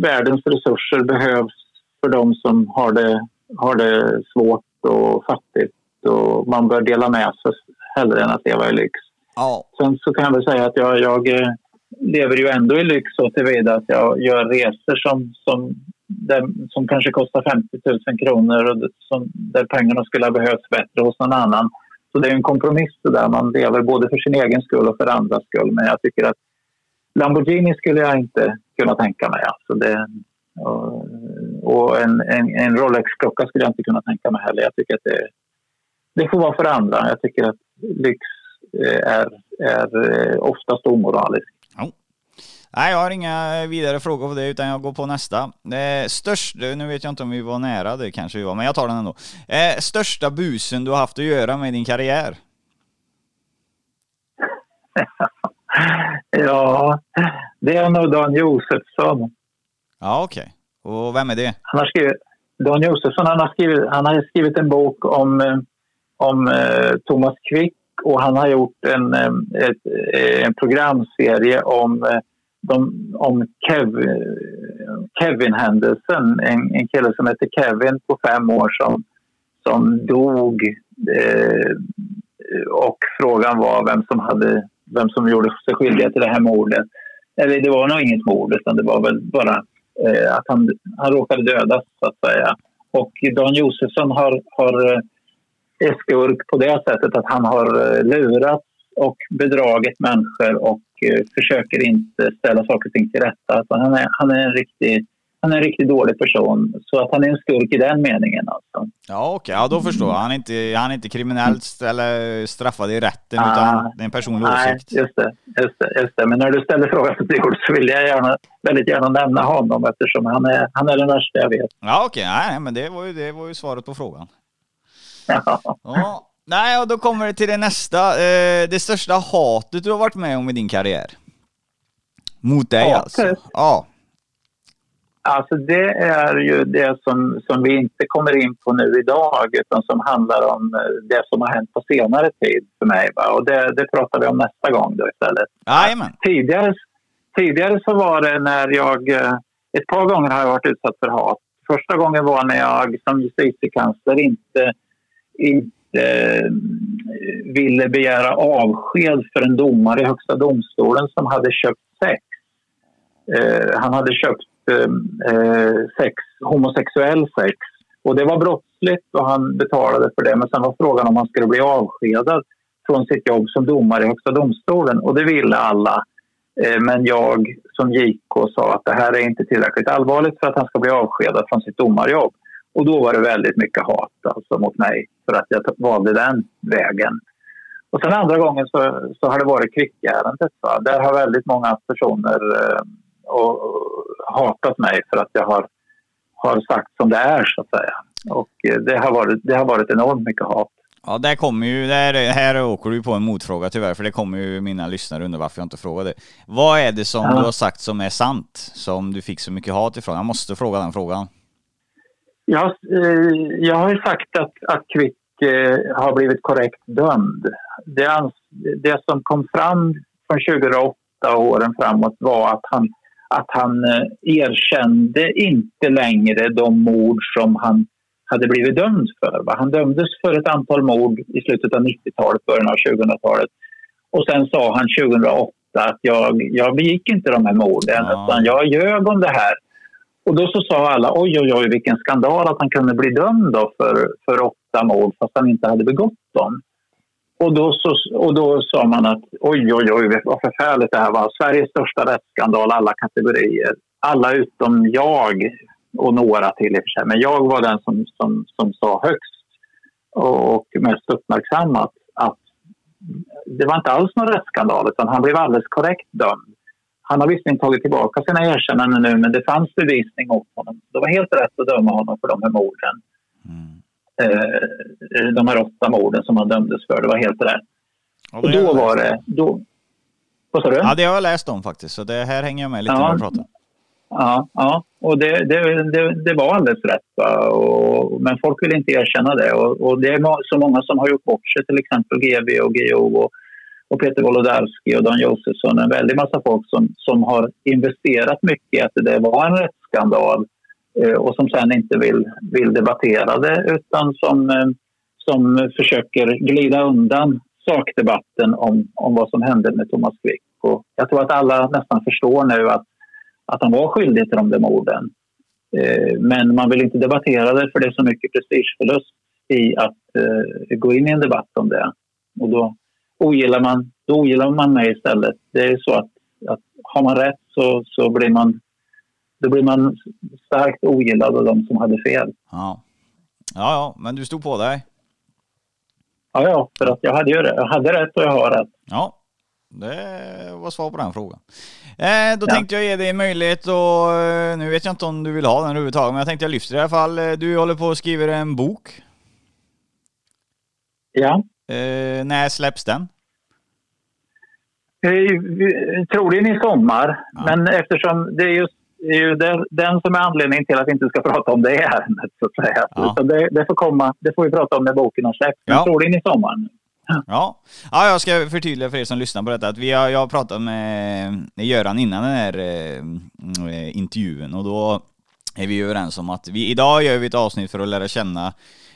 världens resurser behövs för de som har det, har det svårt och fattigt. Och man bör dela med sig hellre än att leva i lyx. Ja. Sen så kan jag väl säga att jag, jag eh, lever ju ändå i lyx så tillvida att jag gör resor som, som, där, som kanske kostar 50 000 kronor och som, där pengarna skulle ha behövts bättre hos någon annan. Så det är en kompromiss där man lever både för sin egen skull och för andras skull. Men jag tycker att Lamborghini skulle jag inte kunna tänka mig. Alltså det, och, och en, en, en Rolex-klocka skulle jag inte kunna tänka mig heller. Jag tycker att det, det får vara för andra. Jag tycker att lyx eh, är, är eh, oftast omoraliskt. Oh. Nej, jag har inga vidare frågor på det utan jag går på nästa. Eh, störst, nu vet jag inte om vi var nära, det kanske vi var, men jag tar den ändå. Eh, största busen du har haft att göra med din karriär? ja, det är nog Dan Josefsson. Ja, okej. Okay. Och vem är det? Han har skrivit, Dan Josefsson han har skrivit, han har skrivit en bok om, eh, om eh, Thomas Quick och han har gjort en, eh, ett, eh, en programserie om, de, om Kev, Kevin-händelsen. En, en kille som heter Kevin på fem år som, som dog. Eh, och frågan var vem som, hade, vem som gjorde sig skyldig till det här mordet. Eller det var nog inget mord, utan det var väl bara eh, att han, han råkade dödas, så att säga. Och Dan Josefsson har, har eh, skurk på det sättet att han har eh, lurat och bedragit människor och eh, försöker inte ställa saker och ting till rätta. han, är, han är en riktig han är en riktigt dålig person. Så att han är en skurk i den meningen alltså. Ja okej, okay. ja då förstår jag. Han är inte, han är inte kriminellt eller straffad i rätten ah, utan det är en personlig nej, åsikt. Just det, just, det, just det. Men när du ställer frågan till Björn så vill jag gärna, väldigt gärna nämna honom eftersom han är, han är den värsta jag vet. Ja okej, okay. nej men det var, ju, det var ju svaret på frågan. Ja. ja. Nej, och då kommer det till det nästa. Eh, det största hatet du har varit med om i din karriär. Mot dig Hatet? alltså? Ja. Alltså det är ju det som, som vi inte kommer in på nu idag utan som handlar om eh, det som har hänt på senare tid för mig. Va? Och det, det pratar vi om nästa gång då istället. Tidigare, tidigare så var det när jag... Eh, ett par gånger har jag varit utsatt för hat. Första gången var när jag som justitiekansler inte, inte eh, ville begära avsked för en domare i Högsta domstolen som hade köpt sex. han hade köpt Eh, eh, sex, homosexuell sex. Och det var brottsligt och han betalade för det. Men sen var frågan om han skulle bli avskedad från sitt jobb som domare i Högsta domstolen. Och det ville alla. Eh, men jag som JK sa att det här är inte tillräckligt allvarligt för att han ska bli avskedad från sitt domarjobb. Och då var det väldigt mycket hat alltså, mot mig för att jag valde den vägen. Och sen andra gången så, så har det varit kvickärendet. Där har väldigt många personer eh, och, hatat mig för att jag har, har sagt som det är, så att säga. Och eh, det har varit, det har varit enormt mycket hat. Ja, där kommer ju, där, här åker du på en motfråga tyvärr, för det kommer ju mina lyssnare undra varför jag inte frågade. Vad är det som ja. du har sagt som är sant, som du fick så mycket hat ifrån? Jag måste fråga den frågan. Jag, eh, jag har ju sagt att, att Kvick eh, har blivit korrekt dömd. Det, det som kom fram från 2008 åren framåt var att han att han eh, erkände inte längre de mord som han hade blivit dömd för. Va? Han dömdes för ett antal mord i slutet av 90-talet, början av 2000-talet. Och sen sa han 2008 att jag, jag begick inte de här morden, Ja. utan jag ljög om det här. Och då så sa alla oj, oj, oj, vilken skandal att han kunde bli dömd för, för åtta mord fast han inte hade begått dem. Och då, så, och då sa man att oj, oj, oj, vad förfärligt det här var. Sveriges största rättsskandal, alla kategorier. Alla utom jag och några till i och för sig. Men jag var den som, som, som sa högst och mest uppmärksammat att det var inte alls någon rättsskandal utan han blev alldeles korrekt dömd. Han har visserligen tagit tillbaka sina erkännanden nu men det fanns bevisning mot honom. Det var helt rätt att döma honom för de här morden. Mm. Eh, de här åtta morden som han dömdes för, det var helt rätt. Ja, Och då var det... Då, vad sa du? Ja, det har jag läst om faktiskt, så det här hänger jag med lite Ja. när du pratar. Ja, ja. och det, det, det, det var alldeles rätt. Och, men folk vill inte erkänna det. Och, och det är så många som har gjort bort sig, till exempel GB och GO och, och Peter Wolodarski och Dan Josefsson. En väldig massa folk som, som har investerat mycket i att det var en rättsskandal Eh, och som sen inte vill, vill debattera det utan som, eh, som försöker glida undan sakdebatten om, om vad som hände med Thomas Quick. Och jag tror att alla nästan förstår nu att att han var skyldig till de där morden. Eh, men man vill inte debattera det för det är så mycket prestigeförlust i att gå in i en debatt om det. Och då ogillar man, då ogillar man mig istället. Det är så att, att har man rätt så, så blir man då blir man starkt ogillad av de som hade fel. Ja. ja, ja, men du stod på dig. Ja, ja, för att jag hade ju det. Jag hade rätt och jag har rätt. Ja, det var svar på den frågan. Eh, då Ja. tänkte jag ge dig möjlighet och eh, nu vet jag inte om du vill ha den överhuvudtaget, men jag tänkte jag lyfter i alla fall. Eh, Du håller på och skriver en bok. Ja. Eh, när släpps den? Eh, Troligen i sommar, Ja. men eftersom det är just det är ju den, den som är anledningen till att vi inte ska prata om det ärendet. Så att säga. Ja. Utan det, det, får komma, det får vi prata om när boken har släppts. Men Ja. troligen i sommar. Ja. ja, jag ska förtydliga för er som lyssnar på detta att vi har, jag har pratat med Göran innan den här eh, intervjun och då är vi överens om att vi, idag gör vi ett avsnitt för att lära känna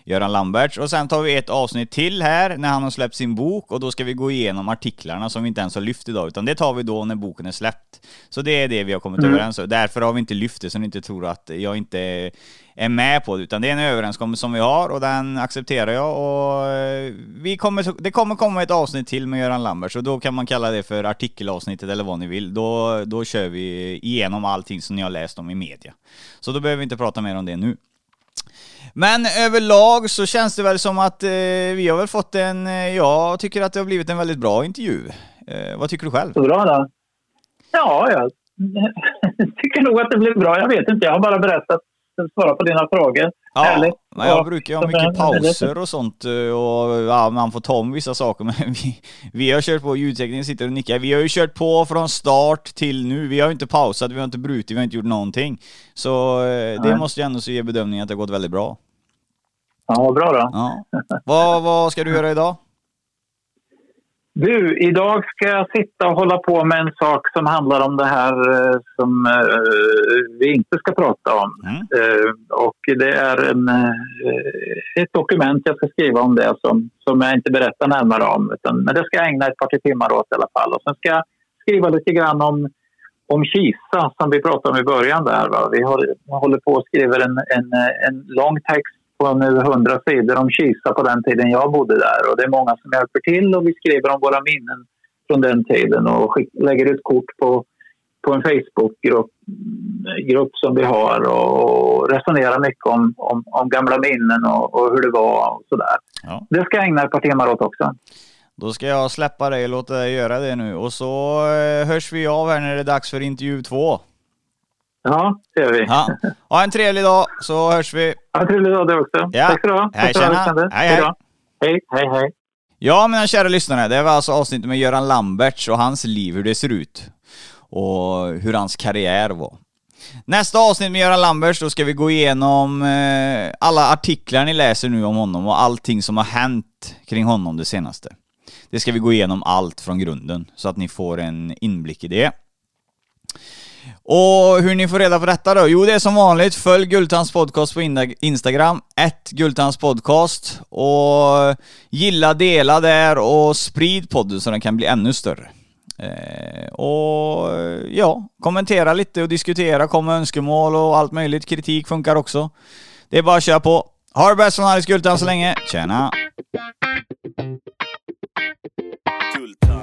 Göran Lamberts och sen tar vi ett avsnitt till här när han har släppt sin bok och då ska vi gå igenom artiklarna som vi inte ens har lyft idag utan det tar vi då när boken är släppt. Så det är det vi har kommit Mm. överens om. Därför har vi inte lyft det så ni inte tror att jag inte är med på det utan det är en överenskommelse som vi har och den accepterar jag och eh, vi kommer, det kommer komma ett avsnitt till med Göran Lamberts och då kan man kalla det för artikelavsnittet eller vad ni vill. Då, då kör vi igenom allting som ni har läst om i media. Så då behöver vi inte prata mer om det nu. Men överlag så känns det väl som att eh, vi har väl fått en, eh, jag tycker att det har blivit en väldigt bra intervju. Eh, vad tycker du själv? Bra då. Ja, jag tycker nog att det blev bra. Jag vet inte, jag har bara berättat svara på dina frågor. Ja, Härligt. men jag Ja, brukar ju ha mycket pauser och sånt eh, och ja, man får ta om vissa saker men vi, vi har kört på, ljudtekniken sitter och nickar, vi har ju kört på från start till nu, vi har ju inte pausat, vi har inte brutit, vi har inte gjort någonting. Så eh, det Nej. måste ju ändå så ge bedömningen att det har gått väldigt bra. Ja, bra då. Ja. vad, vad ska du göra idag? Du, idag ska jag sitta och hålla på med en sak som handlar om det här eh, som eh, vi inte ska prata om. Mm. Eh, och det är en, ett dokument jag ska skriva om det som, som jag inte berättar närmare om. Utan, men det ska jag ägna ett par timmar åt i alla fall. Och sen ska jag skriva lite grann om, om Kisa som vi pratade om i början. Där, va? Vi har, håller på och skriver en, en, en lång text på nu 100 sidor om Kisa på den tiden jag bodde där. Och det är många som hjälper till och vi skriver om våra minnen från den tiden och lägger ut kort på, på en Facebookgrupp grupp som vi har och resonerar mycket om, om, om gamla minnen och, och hur det var och sådär. Ja. Det ska jag ägna ett par timmar åt också. Då ska jag släppa dig och låta dig göra det nu och så eh, hörs vi av här när det är dags för intervju två. Ja, det gör vi. Ja. Ha en trevlig dag så hörs vi. Ha en trevlig dag det också. Ja. Tack ska du ha. Hej, du tjena. Hej, hej. Hej, hej, hej. Ja, mina kära lyssnare, det var alltså avsnittet med Göran Lamberts och hans liv, hur det ser ut. Och hur hans karriär var. Nästa avsnitt med Göran Lamberts, då ska vi gå igenom eh, alla artiklar ni läser nu om honom och allting som har hänt kring honom det senaste. Det ska vi gå igenom allt från grunden, så att ni får en inblick i det. Och hur ni får reda på detta då? Jo, det är som vanligt. Följ Gultans podcast på Instagram, ett Gultans podcast. Och gilla, dela där och sprid podden så den kan bli ännu större. Eh, och ja, kommentera lite och diskutera, kom med önskemål och allt möjligt. Kritik funkar också. Det är bara att köra på. Ha det bäst från Alice Gultan så länge. Tjena! Gultan.